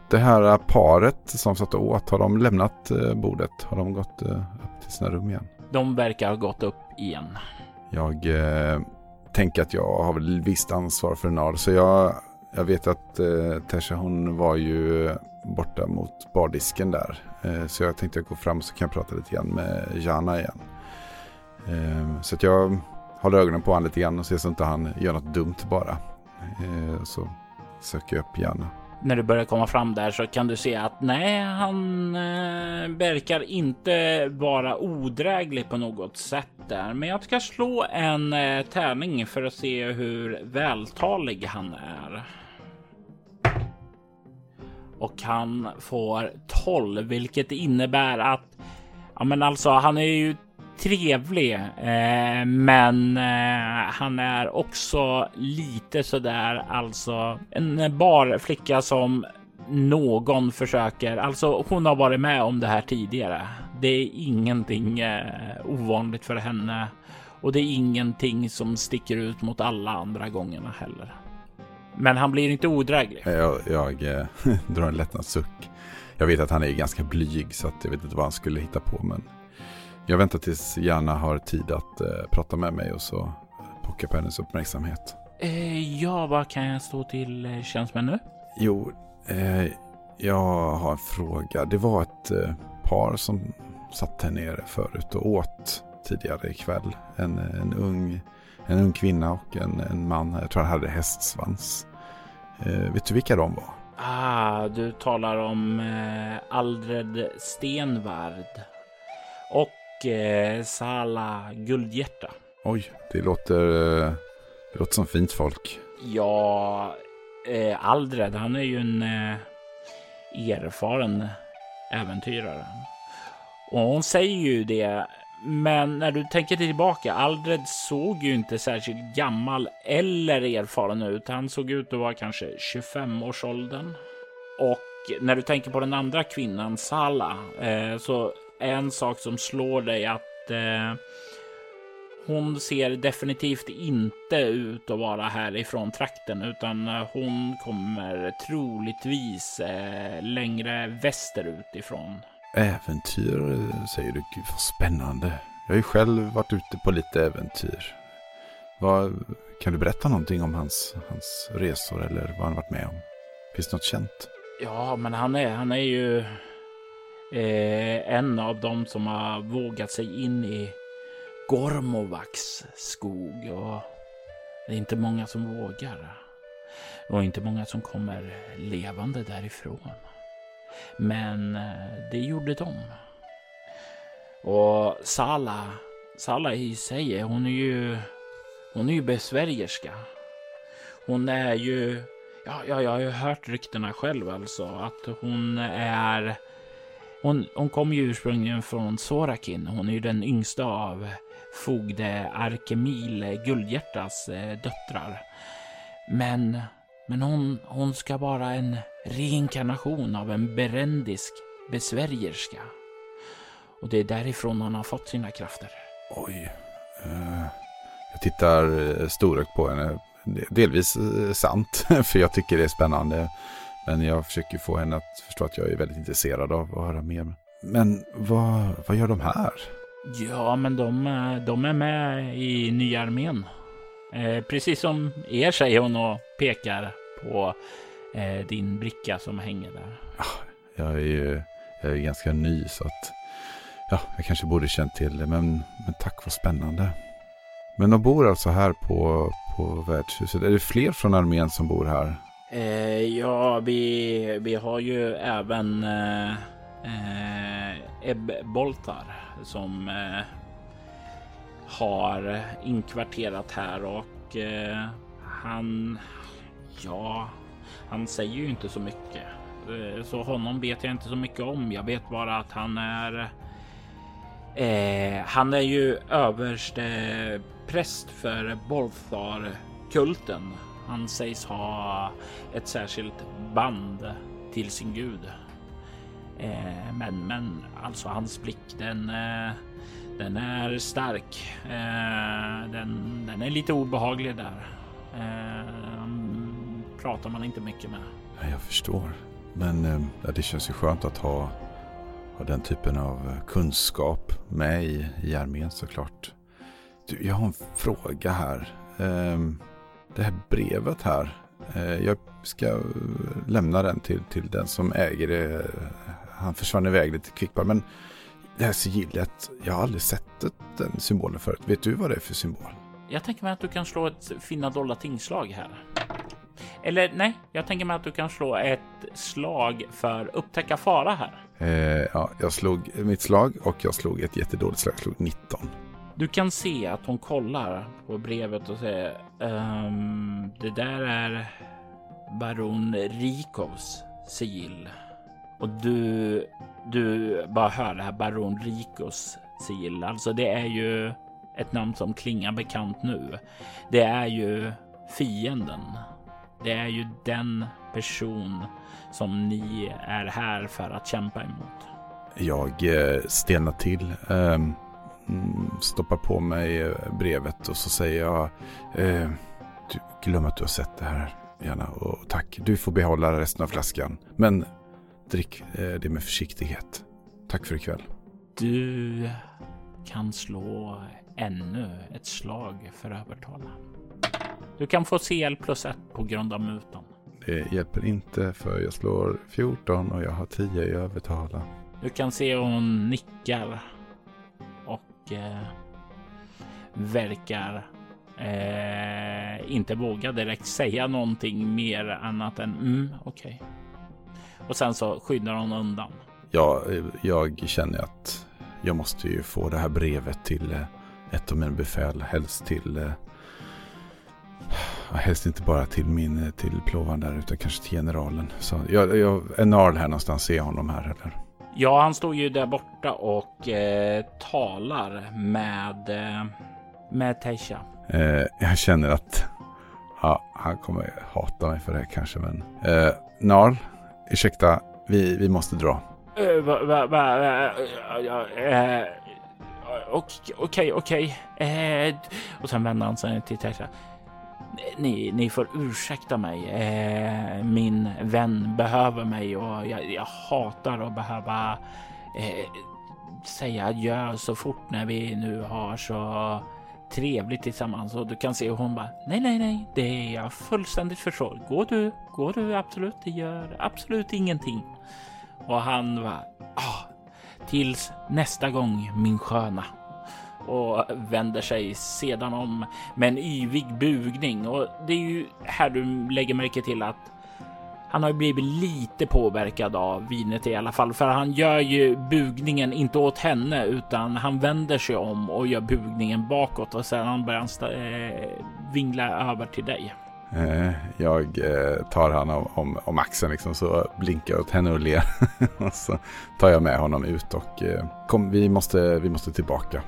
det här paret som satt åt, har de lämnat eh, bordet? Har de gått upp till sina rum igen? De verkar ha gått upp igen. Jag Tänka att jag har väl visst ansvar för Nar så jag jag vet att eh, Tesha hon var ju borta mot bardisken där. Eh, så jag tänkte gå fram så kan jag prata lite grann med Jana igen. Eh, så att jag håller ögonen på honom lite grann och ser så att inte han gör något dumt bara. Eh, så söker jag upp Jana. När du börjar komma fram där så kan du se att nej, han eh, verkar inte vara odräglig på något sätt där. Men jag ska slå en eh, tärning för att se hur vältalig han är och han får 12, vilket innebär att ja, men alltså, han är ju trevlig, eh, men eh, han är också lite sådär alltså en bar flicka som någon försöker. Alltså, hon har varit med om det här tidigare. Det är ingenting eh, ovanligt för henne och det är ingenting som sticker ut mot alla andra gångerna heller. Men han blir inte odräglig. Jag, jag eh, drar en lättnadssuck. Jag vet att han är ganska blyg så att jag vet inte vad han skulle hitta på. Men jag väntar tills Janna har tid att äh, prata med mig och så pockar på hennes uppmärksamhet. Eh, ja, vad kan jag stå till eh, tjänst med nu? Jo, eh, jag har en fråga. Det var ett eh, par som satt här nere förut och åt tidigare ikväll. En, en ung en ung kvinna och en, en man. Jag tror han hade hästsvans. Eh, vet du vilka de var? Ah, du talar om eh, Aldred Stenvard och eh, Sala Guldhjärta. Oj, det låter, eh, det låter som fint folk. Ja, eh, Aldred, han är ju en eh, erfaren äventyrare. Och hon säger ju det men när du tänker tillbaka, Aldred såg ju inte särskilt gammal eller erfaren ut. Han såg ut att vara kanske 25-årsåldern. Och när du tänker på den andra kvinnan, Sala, eh, så en sak som slår dig att eh, hon ser definitivt inte ut att vara härifrån trakten, utan hon kommer troligtvis eh, längre västerut ifrån. Äventyr säger du. Gud vad spännande. Jag har ju själv varit ute på lite äventyr. Vad, kan du berätta någonting om hans, hans resor eller vad han varit med om? Finns det något känt? Ja, men han är, han är ju eh, en av dem som har vågat sig in i Gormovaks skog. Och det är inte många som vågar. Och inte många som kommer levande därifrån. Men eh, det gjorde de. Och Sala, Sala i sig, hon är ju, hon är ju besvärjerska. Hon är ju, ja, ja, jag har ju hört ryktena själv alltså, att hon är, hon, hon kommer ju ursprungligen från Sorakin. Hon är ju den yngsta av fogde Arkemil Guldhjärtas eh, döttrar. Men men hon, hon ska vara en reinkarnation av en berendisk besvärjerska. Och det är därifrån hon har fått sina krafter. Oj. Eh, jag tittar eh, storögt på henne. Delvis sant, för jag tycker det är spännande. Men jag försöker få henne att förstå att jag är väldigt intresserad av att höra mer. Men vad, vad gör de här? Ja, men de, de är med i nya armén. Eh, precis som er säger hon och pekar på eh, din bricka som hänger där. Jag är ju jag är ganska ny så att ja, jag kanske borde känt till det. Men, men tack vad spännande. Men de bor alltså här på, på värdshuset. Är det fler från armén som bor här? Eh, ja, vi, vi har ju även eh, eh, Ebb Boltar som eh, har inkvarterat här och eh, han, ja, han säger ju inte så mycket. Eh, så honom vet jag inte så mycket om. Jag vet bara att han är Eh, han är ju överste präst för Bolthar-kulten. Han sägs ha ett särskilt band till sin gud. Eh, men, men alltså hans blick, den, eh, den är stark. Eh, den, den är lite obehaglig där. Eh, pratar man inte mycket med. Jag förstår. Men eh, det känns ju skönt att ha ha den typen av eh, kunskap med i, i armén såklart. Du, jag har en fråga här. Ehm, det här brevet här. Eh, jag ska lämna den till, till den som äger det. Han försvann iväg lite kvickt bara. Men det här sigillet, jag har aldrig sett den symbolen förut. Vet du vad det är för symbol? Jag tänker mig att du kan slå ett fina dollar tingslag här. Eller nej, jag tänker mig att du kan slå ett slag för upptäcka fara här. Eh, ja, jag slog mitt slag och jag slog ett jättedåligt slag. Jag slog 19. Du kan se att hon kollar på brevet och säger ehm, det där är baron Rikovs sigill. Och du, du bara hör det här baron Rikos sigill. Alltså det är ju ett namn som klingar bekant nu. Det är ju fienden det är ju den person som ni är här för att kämpa emot. Jag eh, stelnar till, Um stoppar på mig eh, brevet och så säger jag eh, glöm att du har sett det här gärna och tack. Du får behålla resten av flaskan. Men drick eh, det med försiktighet. Tack för ikväll. Du kan slå ännu ett slag för övertala. Du kan få CL plus 1 på grund av mutan. Det hjälper inte för jag slår 14 och jag har 10 i övertala. Du kan se hon nickar eh, verkar eh, inte våga direkt säga någonting mer annat än mm, okej. Okay. Och sen så skyddar hon undan. Ja, jag känner att jag måste ju få det här brevet till eh, ett av mina befäl, helst till eh, helst inte bara till min eh, till plåvan där utan kanske till generalen. Så jag, jag, en här någonstans, ser jag honom här eller? Ja, han står ju där borta och eh, talar med, eh, med Teisha. Eh, jag känner att ja, han kommer hata mig för det kanske, men eh, Narl, ursäkta, vi, vi måste dra. Va, va, va, uh, Okej, okej. Eh, och sen vänder han sig till Teisha ni, ni får ursäkta mig. Eh, min vän behöver mig och jag, jag hatar att behöva eh, säga adjö så fort när vi nu har så trevligt tillsammans och du kan se hur hon bara nej, nej, nej, det är jag fullständigt förstår. Går du, går du absolut, det gör absolut ingenting. Och han var ah, tills nästa gång min sköna och vänder sig sedan om med en yvig bugning. Och det är ju här du lägger märke till att han har blivit lite påverkad av vinet i alla fall, för han gör ju bugningen inte åt henne utan han vänder sig om och gör bugningen bakåt och sedan börjar han eh, vingla över till dig. Eh, jag eh, tar han om, om, om axeln liksom, så blinkar åt henne och ler. och så tar jag med honom ut och eh, kom, vi, måste, vi måste tillbaka.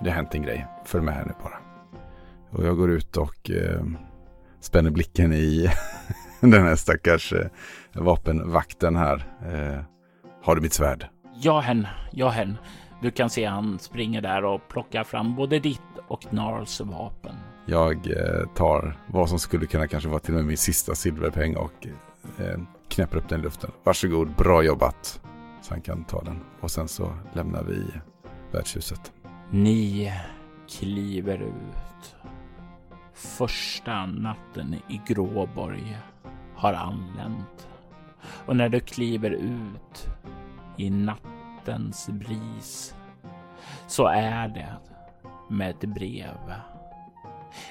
Det har hänt en grej. Följ med här nu bara. Och jag går ut och spänner blicken i den här stackars vapenvakten här. Har du mitt svärd? Ja, hen. Ja, hen. Du kan se han springer där och plockar fram både ditt och Narls vapen. Jag eh, tar vad som skulle kunna kanske vara till och med min sista silverpeng och eh, knäpper upp den i luften. Varsågod, bra jobbat. Så han kan ta den. Och sen så lämnar vi värdshuset. Ni kliver ut. Första natten i Gråborg har anlänt. Och när du kliver ut i nattens bris så är det med ett brev.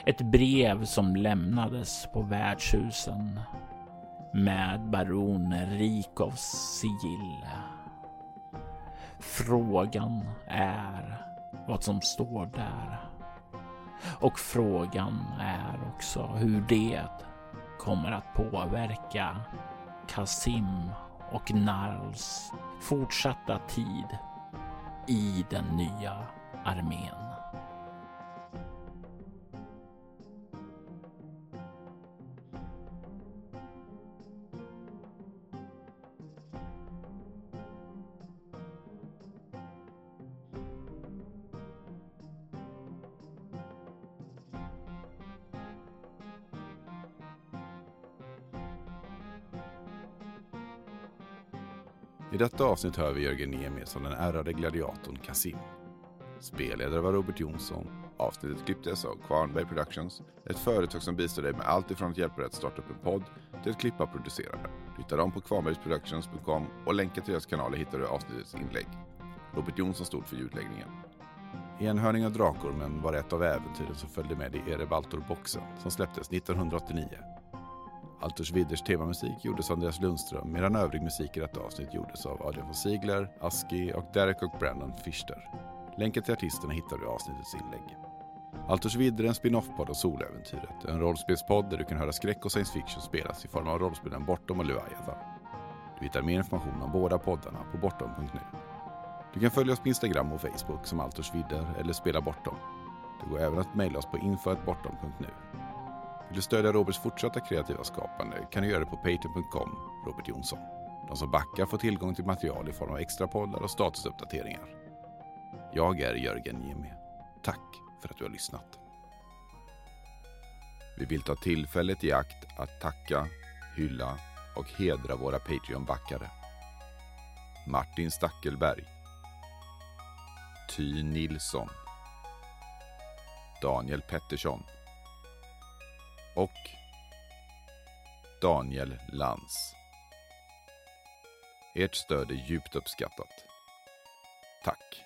Ett brev som lämnades på värdshusen med baron Rikovs sigill. Frågan är vad som står där. Och frågan är också hur det kommer att påverka Kasim och Narls fortsatta tid i den nya armén. I detta avsnitt hör vi Jörgen Niemi som den ärrade gladiatorn Kasim. Spelledare var Robert Jonsson. Avsnittet klipptes av Kvarnberg Productions, ett företag som bistår dig med allt ifrån att hjälpa dig att starta upp en podd till att klippa och producera den. Du hittar dem på kvarnbergsproductions.com och länkar till deras kanaler hittar du avsnittets inlägg. Robert Jonsson stod för ljudläggningen. Enhörning av Drakormen var ett av äventyren som följde med i Erebaltor-boxen som släpptes 1989. Altus Widders temamusik gjordes av Andreas Lundström medan övrig musik i detta avsnitt gjordes av Adrian von Ziegler, Aski och Derek och Brandon Fischer. Länken till artisterna hittar du i avsnittets inlägg. Altus Vidder är en spin-off-podd av Soläventyret. En rollspelspodd där du kan höra skräck och science fiction spelas i form av rollspelen Bortom och Leviathan. Du hittar mer information om båda poddarna på bortom.nu. Du kan följa oss på Instagram och Facebook som Altus Vidder eller Spela Bortom. Det går även att mejla oss på info.bortom.nu. Vill du stödja Roberts fortsatta kreativa skapande kan du göra det på patreon.com Robert Jonsson. De som backar får tillgång till material i form av extra poddar och statusuppdateringar. Jag är Jörgen Jimmy. Tack för att du har lyssnat. Vi vill ta tillfället i akt att tacka, hylla och hedra våra Patreon-backare. Martin Stackelberg. Ty Nilsson. Daniel Pettersson Daniel Lantz. Ert stöd är djupt uppskattat. Tack!